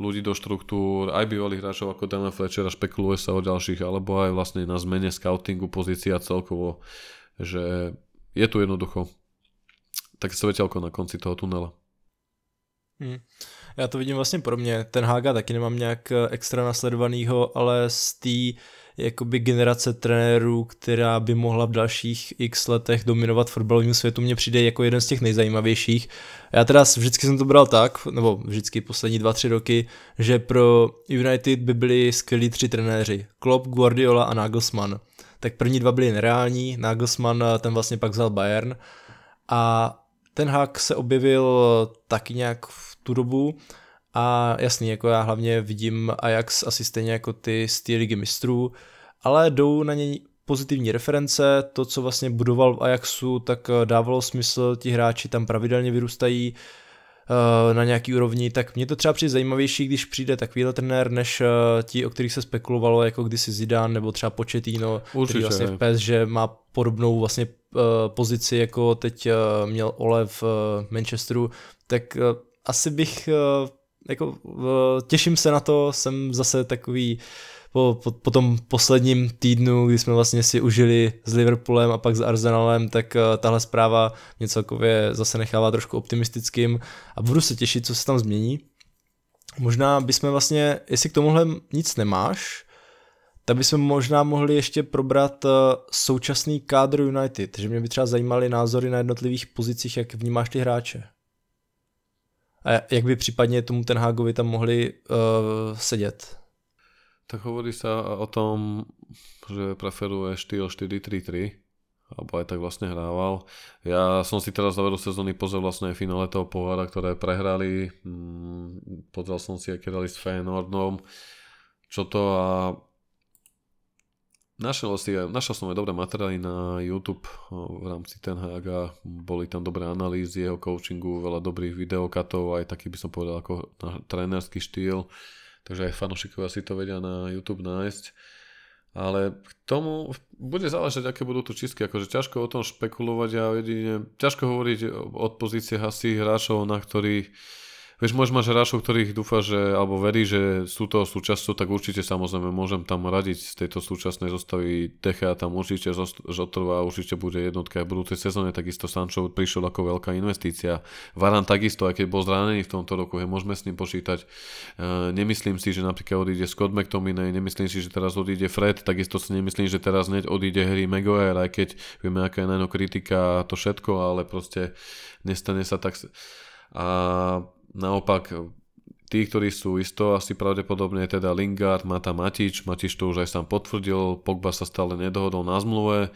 ľudí do štruktúr, aj bývalých hráčov ako Daniel Fletcher a špekuluje sa o ďalších, alebo aj vlastne na zmene scoutingu pozícia celkovo, že je tu jednoducho tak svetelko na konci toho tunela. Hmm. Já to vidím vlastně pro mě. Ten Haga taky nemám nějak eh, extra nasledovanýho, ale z té jakoby generace trenérů, která by mohla v dalších x letech dominovat fotbalovým světu, mě přijde jako jeden z těch nejzajímavějších. Já teda vždycky jsem to bral tak, nebo vždycky poslední dva, tři roky, že pro United by byli skvělí tři trenéři. Klopp, Guardiola a Nagelsmann. Tak první dva byli nereální, Nagelsmann eh, ten vlastně pak vzal Bayern a ten hák se objevil taky nějak v tu dobu. A jasný, jako já hlavně vidím Ajax asi stejně jako ty z té ligy mistrů, ale jdou na něj pozitivní reference, to, co vlastně budoval v Ajaxu, tak eh, dávalo smysl, ti hráči tam pravidelně vyrůstají uh, na nějaký úrovni, tak mě to třeba přijde zajímavější, když přijde takovýhle trenér, než uh, ti, o kterých se spekulovalo, jako kdysi Zidane nebo třeba Pochettino, Určitě, který vlastně v že má podobnou vlastně pozici, jako teď měl Ole v Manchesteru, tak asi bych uh, jako těším se na to, jsem zase takový po, po, po tom posledním týdnu, kdy jsme vlastně si užili s Liverpoolem a pak s Arsenalem, tak uh, tahle zpráva mě celkově zase nechává trošku optimistickým a budu se těšit, co se tam změní. Možná bychom vlastně, jestli k tomuhle nic nemáš, tak bychom možná mohli ještě probrat uh, současný kádr United, že mě by třeba zajímaly názory na jednotlivých pozicích, jak vnímáš ty hráče. A jak by případně tomu ten Hagovi tam mohli uh, sedět? Tak hovorí sa o tom, že preferuje štýl 4-3-3, alebo aj tak vlastne hrával. Ja som si teraz záveru sezóny pozrel vlastne finále toho pohára, ktoré prehrali. Mm, pozrel som si, aké dali s Feyenoordom, čo to a Našiel, si, našiel som aj dobré materiály na YouTube v rámci ten a boli tam dobré analýzy jeho coachingu, veľa dobrých videokatov, aj taký by som povedal ako na trénerský štýl, takže aj fanošikovia si to vedia na YouTube nájsť. Ale k tomu bude záležať, aké budú tu čistky. Akože ťažko o tom špekulovať a jedine, ťažko hovoriť od pozície hasí hráčov, na ktorých Vieš, môžeš mať hráčov, ktorých dúfa, že, alebo verí, že sú toho súčasťou, tak určite samozrejme môžem tam radiť z tejto súčasnej zostavy Techa tam určite zotrvá, určite bude jednotka aj v budúcej sezóne, takisto Sancho prišiel ako veľká investícia. Varan takisto, aj keď bol zranený v tomto roku, je, môžeme s ním počítať. Uh, nemyslím si, že napríklad odíde Scott McTominay, nemyslím si, že teraz odíde Fred, takisto si nemyslím, že teraz hneď odíde Harry Maguire, aj keď vieme, aká je na kritika a to všetko, ale proste nestane sa tak... A Naopak, tí, ktorí sú isto asi pravdepodobne teda Lingard, Mata Matič, Matič to už aj sám potvrdil, Pogba sa stále nedohodol na zmluve.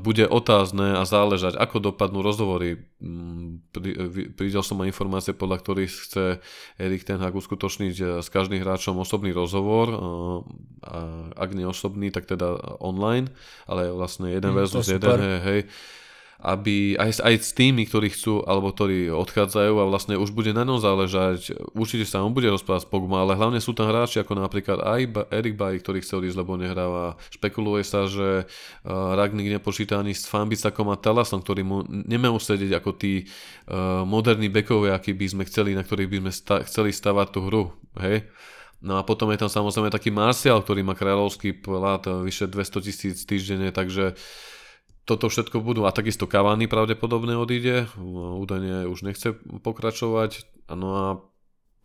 Bude otázne a záležať, ako dopadnú rozhovory. Pridel som aj informácie, podľa ktorých chce Erik Ten Hag uskutočniť e, s každým hráčom osobný rozhovor, a ak nie osobný, tak teda online, ale vlastne jeden mm, versus jeden, hej, hej aby aj, aj s tými, ktorí chcú alebo ktorí odchádzajú a vlastne už bude na ňom záležať, určite sa on bude rozprávať s Pogma, ale hlavne sú tam hráči ako napríklad aj Erik Bay, ktorý chce odísť, lebo nehráva. Špekuluje sa, že uh, Ragnik nepočíta ani s Fambisakom a Talasom, ktorí mu nemajú sedieť ako tí uh, moderní bekovia, akí by sme chceli, na ktorých by sme sta- chceli stavať tú hru. Hej? No a potom je tam samozrejme taký Martial, ktorý má kráľovský plat vyše 200 tisíc týždenne, takže uh, toto všetko budú a takisto Cavani pravdepodobne odíde, údajne už nechce pokračovať, no a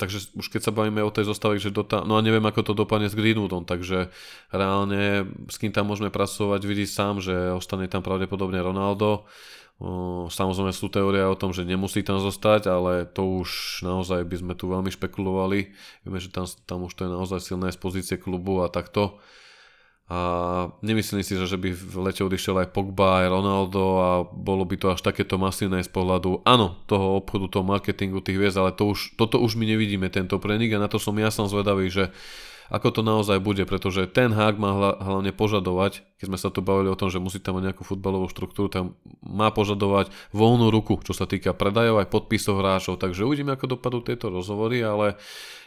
takže už keď sa bavíme o tej zostave, že dota, no a neviem ako to dopadne s Greenwoodom, takže reálne s kým tam môžeme pracovať, vidí sám, že ostane tam pravdepodobne Ronaldo, Samozrejme sú teórie o tom, že nemusí tam zostať, ale to už naozaj by sme tu veľmi špekulovali. Vieme, že tam, tam už to je naozaj silné z pozície klubu a takto a nemyslím si, že by v lete odišiel aj Pogba, aj Ronaldo a bolo by to až takéto masívne z pohľadu, áno, toho obchodu, toho marketingu, tých viez, ale to už, toto už my nevidíme, tento prenik a na to som ja som zvedavý, že ako to naozaj bude, pretože ten hák má hlavne požadovať, keď sme sa tu bavili o tom, že musí tam mať nejakú futbalovú štruktúru, tam má požadovať voľnú ruku, čo sa týka predajov aj podpisov hráčov, takže uvidíme, ako dopadú tieto rozhovory, ale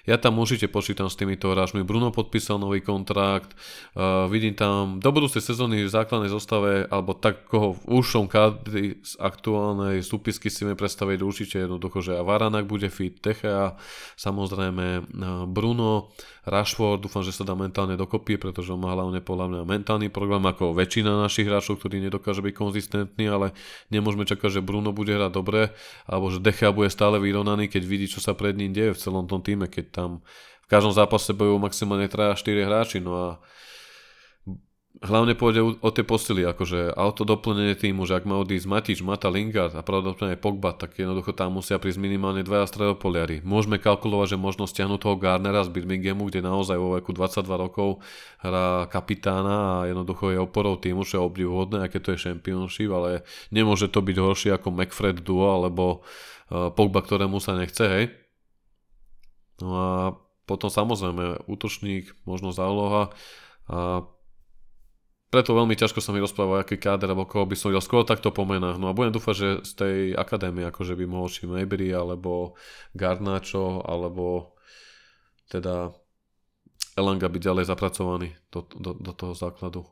ja tam určite počítam s týmito hráčmi. Bruno podpísal nový kontrakt, uh, vidím tam do budúcej sezóny v základnej zostave, alebo tak koho v úšom kadri z aktuálnej súpisky si vieme predstaviť určite jednoducho, že Varanak bude fit, Techea, samozrejme uh, Bruno, Rashford, dúfam, že sa dá mentálne dokopy, pretože on má hlavne podľa mňa mentálny problém ako väčšina našich hráčov, ktorí nedokáže byť konzistentní, ale nemôžeme čakať, že Bruno bude hrať dobre, alebo že Dechea bude stále vyrovnaný, keď vidí, čo sa pred ním deje v celom tom týme, keď tam v každom zápase bojujú maximálne 3 a 4 hráči, no a hlavne pôjde o, tie posily, akože auto doplnenie týmu, že ak má odísť Matič, Mata, Lingard a pravdepodobne Pogba, tak jednoducho tam musia prísť minimálne dvaja stredopoliari. Môžeme kalkulovať, že možno stiahnuť toho Garnera z Birminghamu, kde naozaj vo veku 22 rokov hrá kapitána a jednoducho je oporou týmu, čo je obdivuhodné, aké to je championship, ale nemôže to byť horšie ako McFred duo alebo uh, Pogba, ktorému sa nechce, hej. No a potom samozrejme útočník, možno záloha a preto veľmi ťažko sa mi rozpráva, aký káder alebo koho by som videl skôr takto po menách. No a budem dúfať, že z tej akadémie akože by mohol či Maybury alebo Garnacho alebo teda Elanga byť ďalej zapracovaný do, do, do toho základu.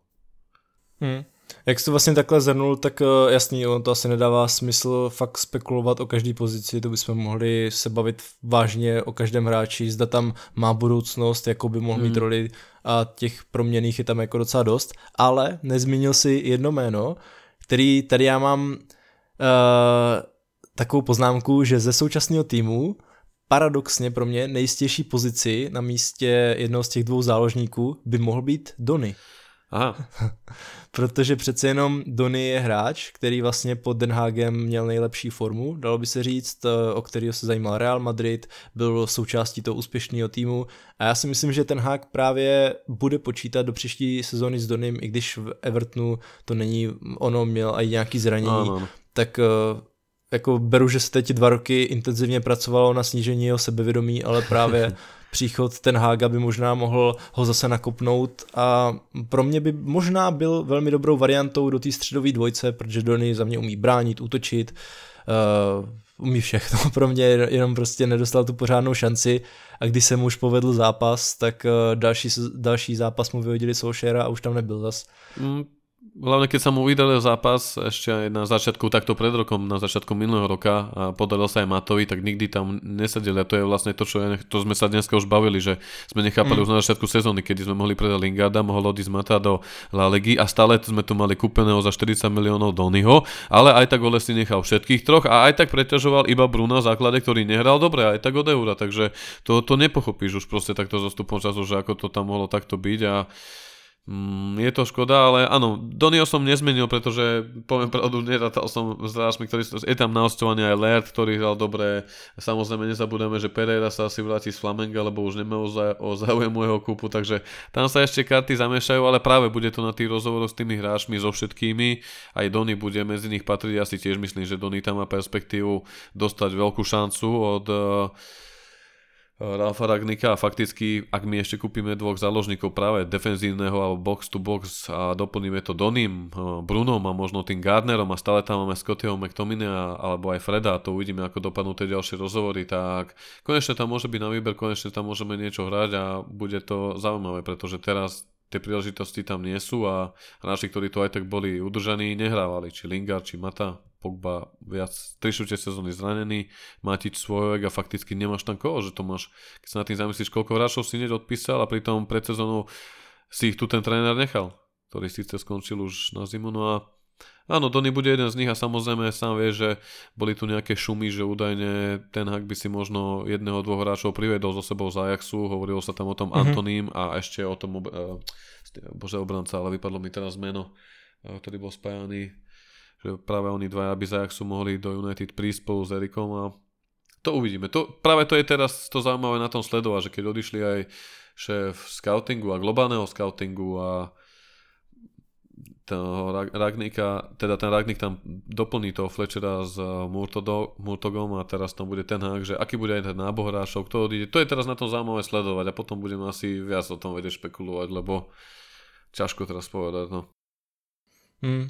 Hmm. Jak jsi to vlastně takhle zhrnul, tak uh, jasný, on to asi nedává smysl fakt spekulovat o každé pozici, to bychom mohli se bavit vážně o každém hráči, zda tam má budoucnost, jakou by mohl hmm. mít roli a těch proměných je tam jako docela dost, ale nezmínil si jedno jméno, který tady já mám uh, takovou poznámku, že ze současného týmu paradoxně pro mě nejistější pozici na místě jednoho z těch dvou záložníků by mohl být Dony. Aha. Protože přece jenom Donny je hráč, který vlastně pod Den Hagem měl nejlepší formu, dalo by se říct, eh, o kterého se zajímal Real Madrid, byl součástí toho úspěšného týmu a já si myslím, že ten Hag právě bude počítat do příští sezóny s Donym, i když v Evertonu to není, ono měl i nějaký zranění, ano. tak eh, jako beru, že se teď dva roky intenzivně pracovalo na snížení jeho sebevědomí, ale právě příchod ten Hága by možná mohl ho zase nakopnout. A pro mě by možná byl velmi dobrou variantou do té středové dvojce, protože Donny za mě umí bránit, útočit, uh, umí všechno. Pro mě, jenom prostě nedostal tu pořádnou šanci. A když se mu už povedl zápas, tak uh, další, další zápas mu vyhodili Solskjaera a už tam nebyl zas. Mm, hlavne keď sa mu vydaril zápas ešte aj na začiatku, takto pred rokom, na začiatku minulého roka a podaril sa aj Matovi, tak nikdy tam nesedeli a to je vlastne to, čo je, to sme sa dneska už bavili, že sme nechápali mm. už na začiatku sezóny, keď sme mohli predať Lingarda, mohol odísť Mata do La Ligy a stále sme tu mali kúpeného za 40 miliónov Donyho, ale aj tak Ole si nechal všetkých troch a aj tak preťažoval iba Bruna v základe, ktorý nehral dobre, aj tak od Eura, takže to, to nepochopíš už proste takto zostupom času, že ako to tam mohlo takto byť a je to škoda, ale áno, Donio som nezmenil, pretože poviem pravdu, nerátal som s hráčmi, ktorý je tam na ostovanie aj Laird, ktorý hral dobre. Samozrejme nezabudeme, že Pereira sa asi vráti z Flamenga, lebo už nemá o záujem môjho kúpu, takže tam sa ešte karty zamiešajú, ale práve bude to na tých rozhovoroch s tými hráčmi, so všetkými. Aj Doni bude medzi nich patriť, ja si tiež myslím, že Doni tam má perspektívu dostať veľkú šancu od uh, Ralfa Ragnika a fakticky, ak my ešte kúpime dvoch záložníkov práve defenzívneho alebo box to box a doplníme to Donim, eh, Brunom a možno tým Gardnerom a stále tam máme Scottyho McTominaya alebo aj Freda to uvidíme ako dopadnú tie ďalšie rozhovory, tak konečne tam môže byť na výber, konečne tam môžeme niečo hrať a bude to zaujímavé, pretože teraz tie príležitosti tam nie sú a hráči, ktorí tu aj tak boli udržaní, nehrávali, či Lingard, či Mata. Pogba viac 3 šutie sezóny zranený, Matič svojek a fakticky nemáš tam koho, že to máš, keď sa na tým zamyslíš, koľko hráčov si hneď odpísal a pritom pred sezónou si ich tu ten tréner nechal, ktorý síce skončil už na zimu, no a Áno, Donny bude jeden z nich a samozrejme sám vie, že boli tu nejaké šumy, že údajne ten hak by si možno jedného, dvoch hráčov privedol so sebou z Ajaxu, hovorilo sa tam o tom mm-hmm. Antoným a ešte o tom, uh, bože obranca, ale vypadlo mi teraz meno, uh, ktorý bol spájaný že práve oni dvaja by za sú mohli do United prísť spolu s Erikom a to uvidíme. To, práve to je teraz to zaujímavé na tom sledovať, že keď odišli aj šéf scoutingu a globálneho scoutingu a toho Ragnika, teda ten Ragnik tam doplní toho Fletchera s Murtogom a teraz tam bude ten hák, že aký bude aj ten nábor hráčov, kto odíde. To je teraz na tom zaujímavé sledovať a potom budeme asi viac o tom vedieť špekulovať, lebo ťažko teraz povedať, no. Hmm.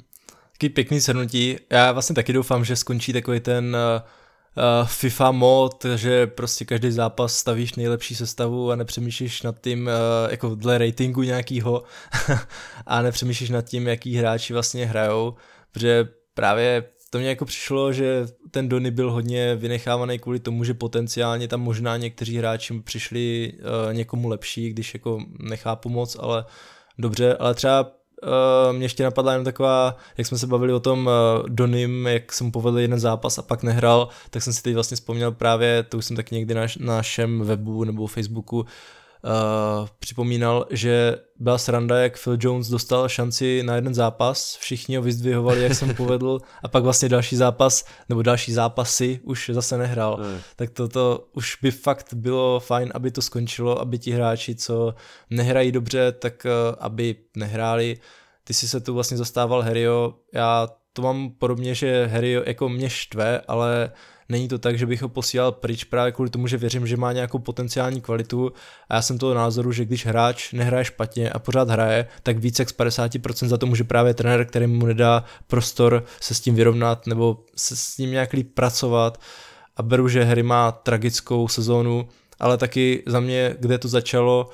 Taký pěkný shrnutí. Já vlastně taky doufám, že skončí takový ten uh, FIFA mod, že prostě každý zápas stavíš nejlepší sestavu a nepřemýšlíš nad tím, uh, jako dle ratingu nějakýho a nepřemýšlíš nad tím, jaký hráči vlastně hrajou, protože právě to mě jako přišlo, že ten Dony byl hodně vynechávaný kvůli tomu, že potenciálně tam možná někteří hráči přišli uh, někomu lepší, když jako nechápu moc, ale dobře, ale třeba uh, mě ještě napadla jen taková, jak jsme se bavili o tom uh, Donym, jak jsem povedl jeden zápas a pak nehrál, tak jsem si teď vlastně vzpomněl právě, to už jsem tak někdy na, na našem webu nebo Facebooku uh, připomínal, že byla sranda, jak Phil Jones dostal šanci na jeden zápas, všichni ho vyzdvihovali, jak jsem povedl, a pak vlastně další zápas, nebo další zápasy už zase nehrál. Mm. Tak toto to už by fakt bylo fajn, aby to skončilo, aby ti hráči, co nehrají dobře, tak uh, aby nehráli. Ty si se tu vlastně zastával Harryho, já to mám podobně, že Harry jako mě štve, ale uh, Není to tak, že bych ho posílal pryč právě kvůli tomu, že věřím, že má nějakou potenciální kvalitu. A já jsem toho názoru, že když hráč nehraje špatně a pořád hraje, tak více jak z 50% za to může právě trenér, který mu nedá prostor se s tím vyrovnat nebo se s ním nějak líp pracovat. A beru, že Harry má tragickou sezónu, ale taky za mě, kde to začalo,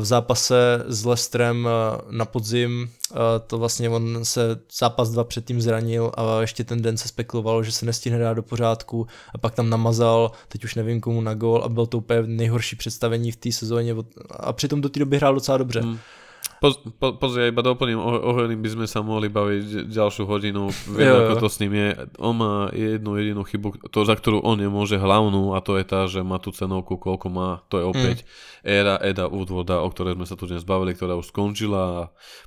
v zápase s Lestrem eh, na podzim, eh, to vlastně on se zápas dva předtím zranil a ještě ten den se spekulovalo, že se nestihne dát do pořádku a pak tam namazal, teď už nevím komu na gol a byl to úplně nejhorší představení v té sezóně a přitom do té doby hrál docela dobře. Hmm. Poz, po, pozri, iba doplním, o, o by sme sa mohli baviť ďalšiu hodinu, viem ako to s ním je. On má jednu jedinú chybu, to za ktorú on nemôže hlavnú a to je tá, že má tú cenovku, koľko má, to je opäť mm. éra Eda Woodwarda, o ktorej sme sa tu dnes bavili, ktorá už skončila a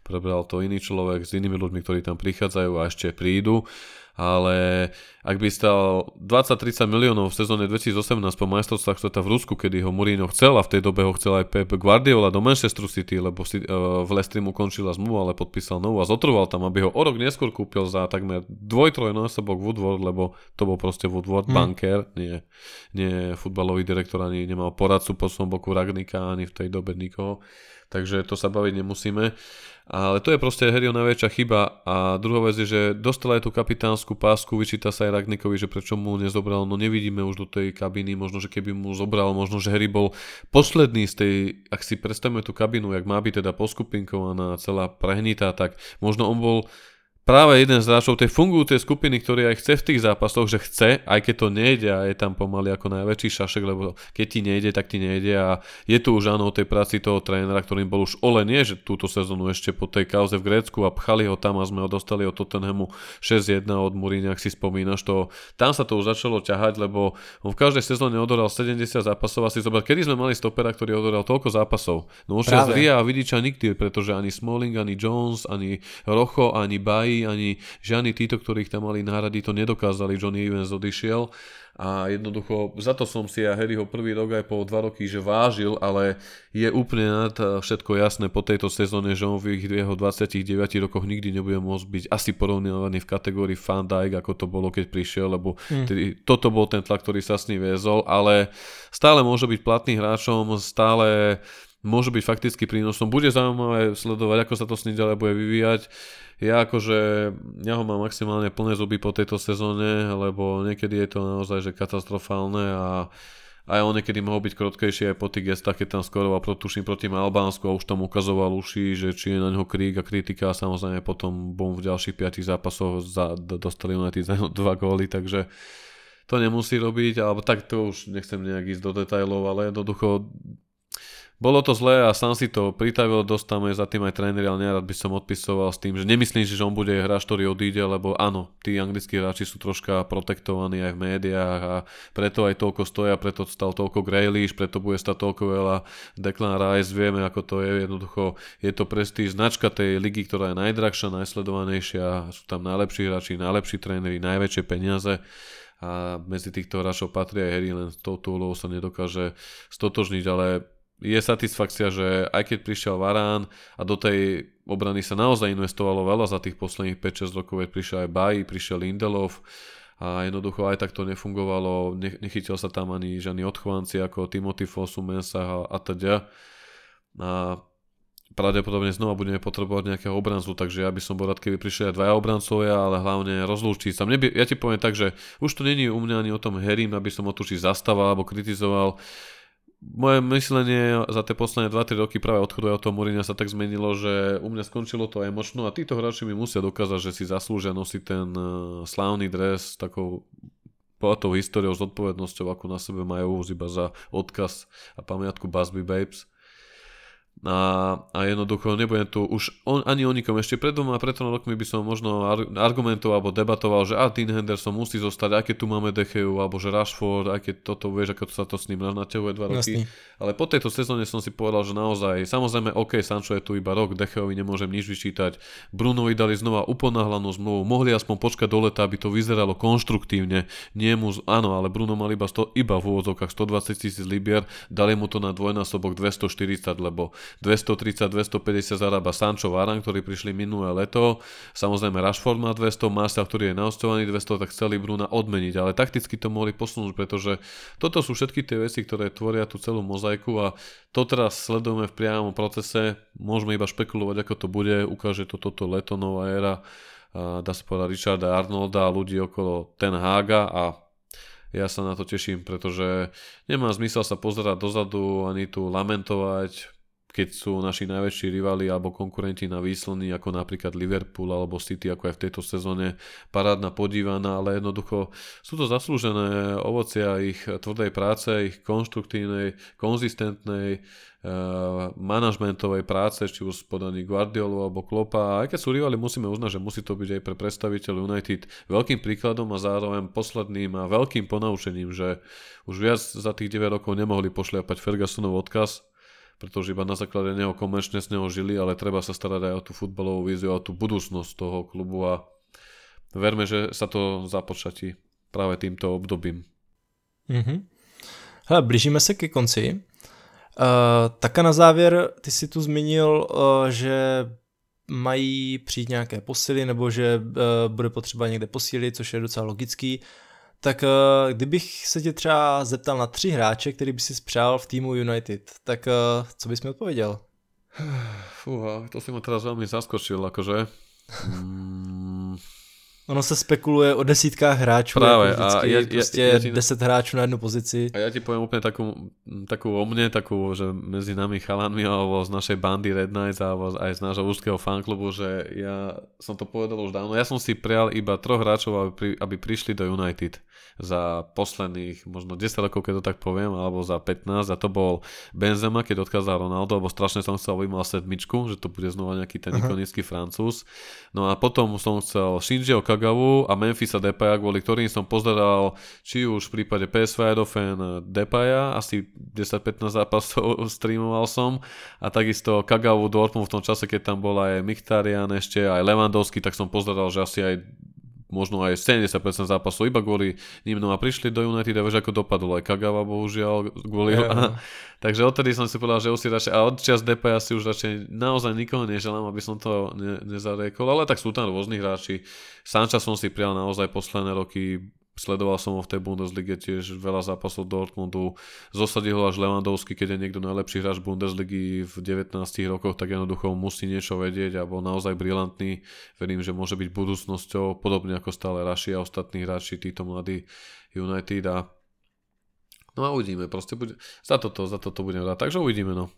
prebral to iný človek s inými ľuďmi, ktorí tam prichádzajú a ešte prídu. Ale ak by stal 20-30 miliónov v sezóne 2018 po majstrovstvách sveta v Rusku, kedy ho Mourinho chcel a v tej dobe ho chcel aj Pep Guardiola do Manchester City, lebo si, uh, v Leicester mu končila zmluva, ale podpísal novú a zotrval tam, aby ho o rok neskôr kúpil za takmer dvoj-trojnásobok Woodward, lebo to bol proste Woodward hmm. banker, nie, nie futbalový direktor, ani nemal poradcu po svojom boku Ragnika, ani v tej dobe nikoho takže to sa baviť nemusíme. Ale to je proste Harryho najväčšia chyba. A druhá vec je, že dostal aj tú kapitánsku pásku, vyčíta sa aj Ragnikovi, že prečo mu nezobral, no nevidíme už do tej kabiny, možno, že keby mu zobral, možno, že Harry bol posledný z tej, ak si predstavíme tú kabinu, jak má byť teda poskupinkovaná, celá prehnitá, tak možno on bol práve jeden z hráčov tej fungujúcej skupiny, ktorý aj chce v tých zápasoch, že chce, aj keď to nejde a je tam pomaly ako najväčší šašek, lebo keď ti nejde, tak ti nejde a je tu už áno tej práci toho trénera, ktorým bol už ole nie, že túto sezónu ešte po tej kauze v Grécku a pchali ho tam a sme ho dostali od Tottenhamu 6-1 od Mourinho, ak si spomínaš to. Tam sa to už začalo ťahať, lebo on v každej sezóne odoral 70 zápasov a si zober, kedy sme mali stopera, ktorý odoral toľko zápasov. No už Ria a Vidiča nikdy, pretože ani Smalling, ani Jones, ani Rocho, ani Baji ani žiadni títo, ktorých tam mali náhrady, to nedokázali. Johnny Evans odišiel a jednoducho za to som si ja Harryho prvý rok aj po dva roky, že vážil, ale je úplne nad všetko jasné po tejto sezóne, že on v jeho 29 rokoch nikdy nebude môcť byť asi porovnávaný v kategórii Fan Dijk, ako to bolo, keď prišiel, lebo hmm. tedy, toto bol ten tlak, ktorý sa s ním viezol, ale stále môže byť platným hráčom, stále môže byť fakticky prínosom. Bude zaujímavé sledovať, ako sa to s ním ďalej bude vyvíjať ja akože, ja ho mám maximálne plné zuby po tejto sezóne, lebo niekedy je to naozaj že katastrofálne a aj on niekedy mohol byť krotkejší aj po tých gestách, keď tam skoroval tuším proti Albánsku a už tam ukazoval uši, že či je na ňo krík a kritika a samozrejme potom bom v ďalších 5 zápasoch za, dostali United za dva góly, takže to nemusí robiť, alebo tak to už nechcem nejak ísť do detajlov, ale jednoducho bolo to zlé a sám si to pritavil, dostame za tým aj tréner, ale nerad by som odpisoval s tým, že nemyslím si, že on bude hráč, ktorý odíde, lebo áno, tí anglickí hráči sú troška protektovaní aj v médiách a preto aj toľko stoja, preto stal toľko Grealish, preto bude stať toľko veľa. Declan Rice, vieme ako to je, jednoducho je to prestíž. Značka tej ligy, ktorá je najdrahšia, najsledovanejšia, sú tam najlepší hráči, najlepší tréneri, najväčšie peniaze a medzi týchto hráčov patrí aj Harry, len s touto sa nedokáže stotožniť, ale je satisfakcia, že aj keď prišiel Varán a do tej obrany sa naozaj investovalo veľa za tých posledných 5-6 rokov, veď prišiel aj Baji, prišiel Lindelov a jednoducho aj tak to nefungovalo, nechytil sa tam ani žiadni odchovanci ako Timothy Fosu, Mensah a, teda. A pravdepodobne znova budeme potrebovať nejakého obrancu, takže ja by som bol rád, keby prišli aj dvaja obrancovia, ale hlavne rozlúčiť sa. Ja ti poviem tak, že už to není u mňa ani o tom herím, aby som ho tu či zastával alebo kritizoval moje myslenie za tie posledné 2-3 roky práve odchodu od toho Mourinha sa tak zmenilo, že u mňa skončilo to emočno a títo hráči mi musia dokázať, že si zaslúžia nosiť ten uh, slávny dres s takou bohatou históriou, s odpovednosťou, ako na sebe majú iba za odkaz a pamiatku Busby Babes. A, a jednoducho nebudem tu už on, ani o nikom. Ešte pred dvoma pred rokmi by som možno argumentoval alebo debatoval, že a Dean Henderson musí zostať, keď tu máme Decheu, alebo že Rashford, keď toto, vieš, ako sa to s ním naťahuje dva roky. Jasný. Ale po tejto sezóne som si povedal, že naozaj, samozrejme, OK, Sancho je tu iba rok, Decheovi nemôžem nič vyčítať. Brunovi dali znova uponáhlanú zmluvu, mohli aspoň počkať do leta, aby to vyzeralo konštruktívne. Nie mu, áno, ale Bruno mal iba, 100, iba v úvodzovkách 120 tisíc libier, dali mu to na dvojnásobok 240, lebo 230-250 zarába Sancho Varan, ktorí prišli minulé leto. Samozrejme Rashford má 200, Marcel, ktorý je naostovaný 200, tak chceli Bruna odmeniť. Ale takticky to mohli posunúť, pretože toto sú všetky tie veci, ktoré tvoria tú celú mozaiku a to teraz sledujeme v priamom procese. Môžeme iba špekulovať, ako to bude. Ukáže to toto leto, nová éra dá sa povedať Richarda Arnolda a ľudí okolo Ten Haga a ja sa na to teším, pretože nemá zmysel sa pozerať dozadu ani tu lamentovať, keď sú naši najväčší rivali alebo konkurenti na výslny, ako napríklad Liverpool alebo City, ako aj v tejto sezóne parádna podívaná, ale jednoducho sú to zaslúžené ovocia ich tvrdej práce, ich konštruktívnej, konzistentnej, Uh, manažmentovej práce, či už podaní Guardiolu alebo Klopa. A aj keď sú rivali, musíme uznať, že musí to byť aj pre predstaviteľ United veľkým príkladom a zároveň posledným a veľkým ponaučením, že už viac za tých 9 rokov nemohli pošliapať Fergusonov odkaz, pretože iba na základe neho komerčne z neho žili, ale treba sa starať aj o tú futbalovú víziu, o tú budúcnosť toho klubu a verme, že sa to započatí práve týmto obdobím. Mm-hmm. Hele, blížíme se ke konci. Uh, taka na závěr, ty si tu zmínil, uh, že mají přijít nějaké posily nebo že uh, bude potřeba někde posílit, což je docela logický. Tak uh, kdybych se tě třeba zeptal na tři hráče, který by si spřál v týmu United, tak uh, co bys mi odpověděl? Fúha, to si ma teraz veľmi zaskočil, akože. Mm, Ono se spekuluje o desítkách hráčů, Práve, jako a vždycky, ja- ja- prostě ja ti- 10 hráčů na jednu pozici. A ja ti poviem úplne takú, takú o mne, takú, že medzi nami chalanmi alebo z našej bandy Red Knights alebo aj z nášho úzkeho fanklubu, že ja som to povedal už dávno, ja som si prijal iba troch hráčov, aby, pri, aby prišli do United za posledných možno 10 rokov, keď to tak poviem, alebo za 15 a to bol Benzema, keď odkázal Ronaldo, lebo strašne som chcel, aby mal sedmičku, že to bude znova nejaký ten ikonický francúz. No a potom som chcel Shinjiho Kagavu a Memphisa Depaya, kvôli ktorým som pozeral či už v prípade PSV Eindhoven Depaya, asi 10-15 zápasov streamoval som. A takisto Kagavu Dortmund v tom čase, keď tam bol aj Mkhitaryan ešte, aj Lewandowski, tak som pozeral, že asi aj možno aj 70% zápasov iba kvôli ním. No a prišli do United a vieš ako dopadlo. Aj Kagawa bohužiaľ kvôli... Jo. Takže odtedy som si povedal, že už si radšej... A od čas DP asi už radšej naozaj nikoho neželám, aby som to ne, nezariekol. Ale tak sú tam rôzni hráči. Sancha som si prijal naozaj posledné roky sledoval som ho v tej Bundeslige tiež veľa zápasov Dortmundu, zosadil ho až Lewandowski, keď je niekto najlepší hráč Bundesligy v 19 rokoch, tak jednoducho musí niečo vedieť a bol naozaj brilantný. Verím, že môže byť budúcnosťou, podobne ako stále Raši a ostatní hráči, títo mladí United a No a uvidíme, proste bude, za toto, za toto budem rád, takže uvidíme, no.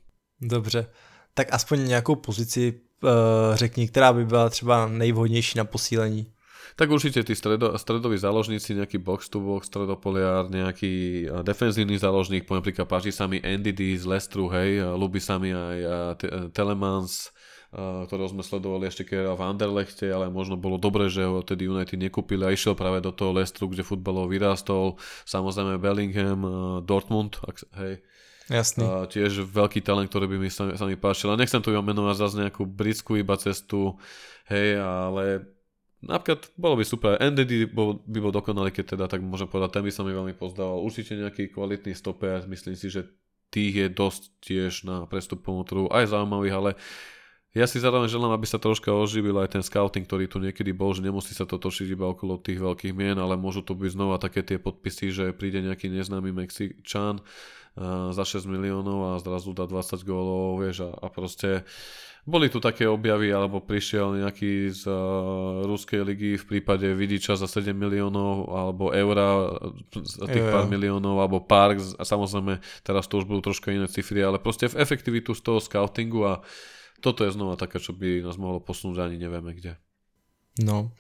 Dobře. Tak aspoň nějakou pozici uh, řekni, která by byla třeba nejvhodnější na posílení. Tak určite tí stredo, stredoví záložníci, nejaký box to box, stredopoliár, nejaký eh, defenzívny záložník, poviem príklad, páči sa mi NDD z Lestru, hej, ľúbi sa mi aj Te- eh, Telemans, eh, ktorého sme sledovali ešte keď v Anderlechte, ale možno bolo dobre, že ho tedy United nekúpili a išiel práve do toho Lestru, kde futbalov vyrástol. Samozrejme Bellingham, Dortmund, ak, hej, Jasný. a tiež veľký talent, ktorý by mi sa, sa mi páčil. A nechcem tu menovať zase nejakú britskú iba cestu, hej, ale napríklad bolo by super. NDD bol, by bol dokonalý, keď teda tak môžem povedať, ten by sa mi veľmi pozdával. Určite nejaký kvalitný stoper, myslím si, že tých je dosť tiež na prestupovom trhu, aj zaujímavých, ale ja si zároveň želám, aby sa troška oživil aj ten scouting, ktorý tu niekedy bol, že nemusí sa to točiť iba okolo tých veľkých mien, ale môžu to byť znova také tie podpisy, že príde nejaký neznámy Mexičan uh, za 6 miliónov a zrazu dá 20 gólov, vieš, a, a proste boli tu také objavy, alebo prišiel nejaký z uh, ruskej ligy v prípade Vidiča za 7 miliónov, alebo Eura za tých Jo, jo. pár miliónov, alebo Park, a samozrejme teraz to už budú troška iné cifry, ale proste v efektivitu z toho scoutingu a toto je znova také, čo by nás mohlo posunúť ani nevieme kde. No,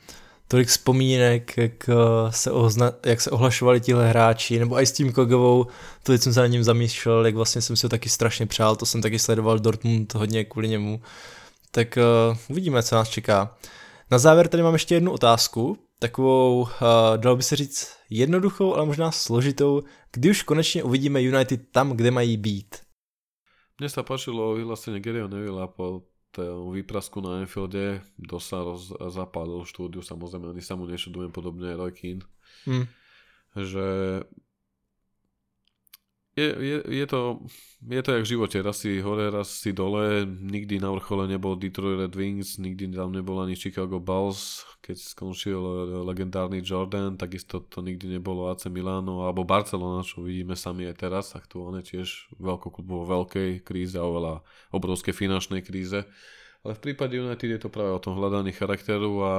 tolik vzpomínek, jak eh, se, ozna, jak se ohlašovali tihle hráči, nebo i s tím Kogovou, to jsem se na něm zamýšlel, jak vlastně jsem si ho taky strašně přál, to jsem taky sledoval Dortmund hodně kvůli němu. Tak uh, uvidíme, co nás čeká. Na závěr tady mám ještě jednu otázku, takovou, uh, dalo by se říct, jednoduchou, ale možná složitou. Kdy už konečně uvidíme United tam, kde mají být? Mne sa páčilo vyhlásenie Garyho Nevilla po tom výprasku na Anfielde, kto sa roz, zapálil štúdiu, samozrejme, ani sa mu nešudujem podobne Roy Keane, Hm. že je, je, je, to, je to jak v živote, raz si hore, raz si dole, nikdy na vrchole nebol Detroit Red Wings, nikdy tam nebol ani Chicago Bulls, keď skončil legendárny Jordan, takisto to nikdy nebolo AC Milano alebo Barcelona, čo vidíme sami aj teraz, aktuálne tiež klub vo veľkej kríze a oveľa obrovskej finančnej kríze. Ale v prípade United je to práve o tom hľadaní charakteru a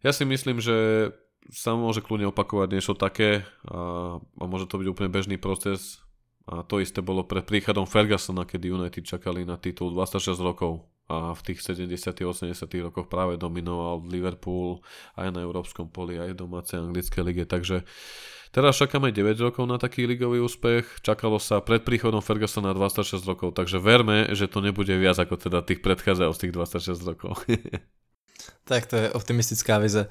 ja si myslím, že sa môže kľudne opakovať niečo také a, a môže to byť úplne bežný proces. A to isté bolo pred príchodom Fergusona, kedy United čakali na titul 26 rokov a v tých 70 80 rokoch práve dominoval Liverpool aj na európskom poli, aj v domácej anglickej lige. Takže teraz čakáme 9 rokov na taký ligový úspech. Čakalo sa pred príchodom Fergusona 26 rokov, takže verme, že to nebude viac ako teda tých predchádzajúcich 26 rokov. Tak to je optimistická vize.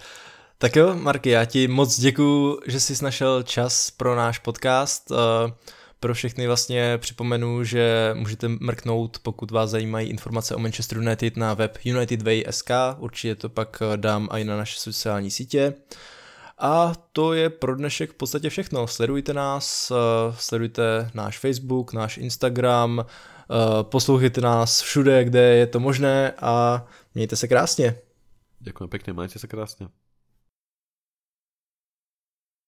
Tak jo, Marky, já ti moc děkuju, že jsi našel čas pro náš podcast. Eh, Pro všechny vlastně připomenu, že můžete mrknout, pokud vás zajímají informace o Manchester United na web UnitedWay.sk, určitě to pak dám i na naše sociální sítě. A to je pro dnešek v podstatě všechno. Sledujte nás, eh, sledujte náš Facebook, náš Instagram, eh, poslouchejte nás všude, kde je to možné a mějte se krásně. Ďakujem pekne, majte sa krásne.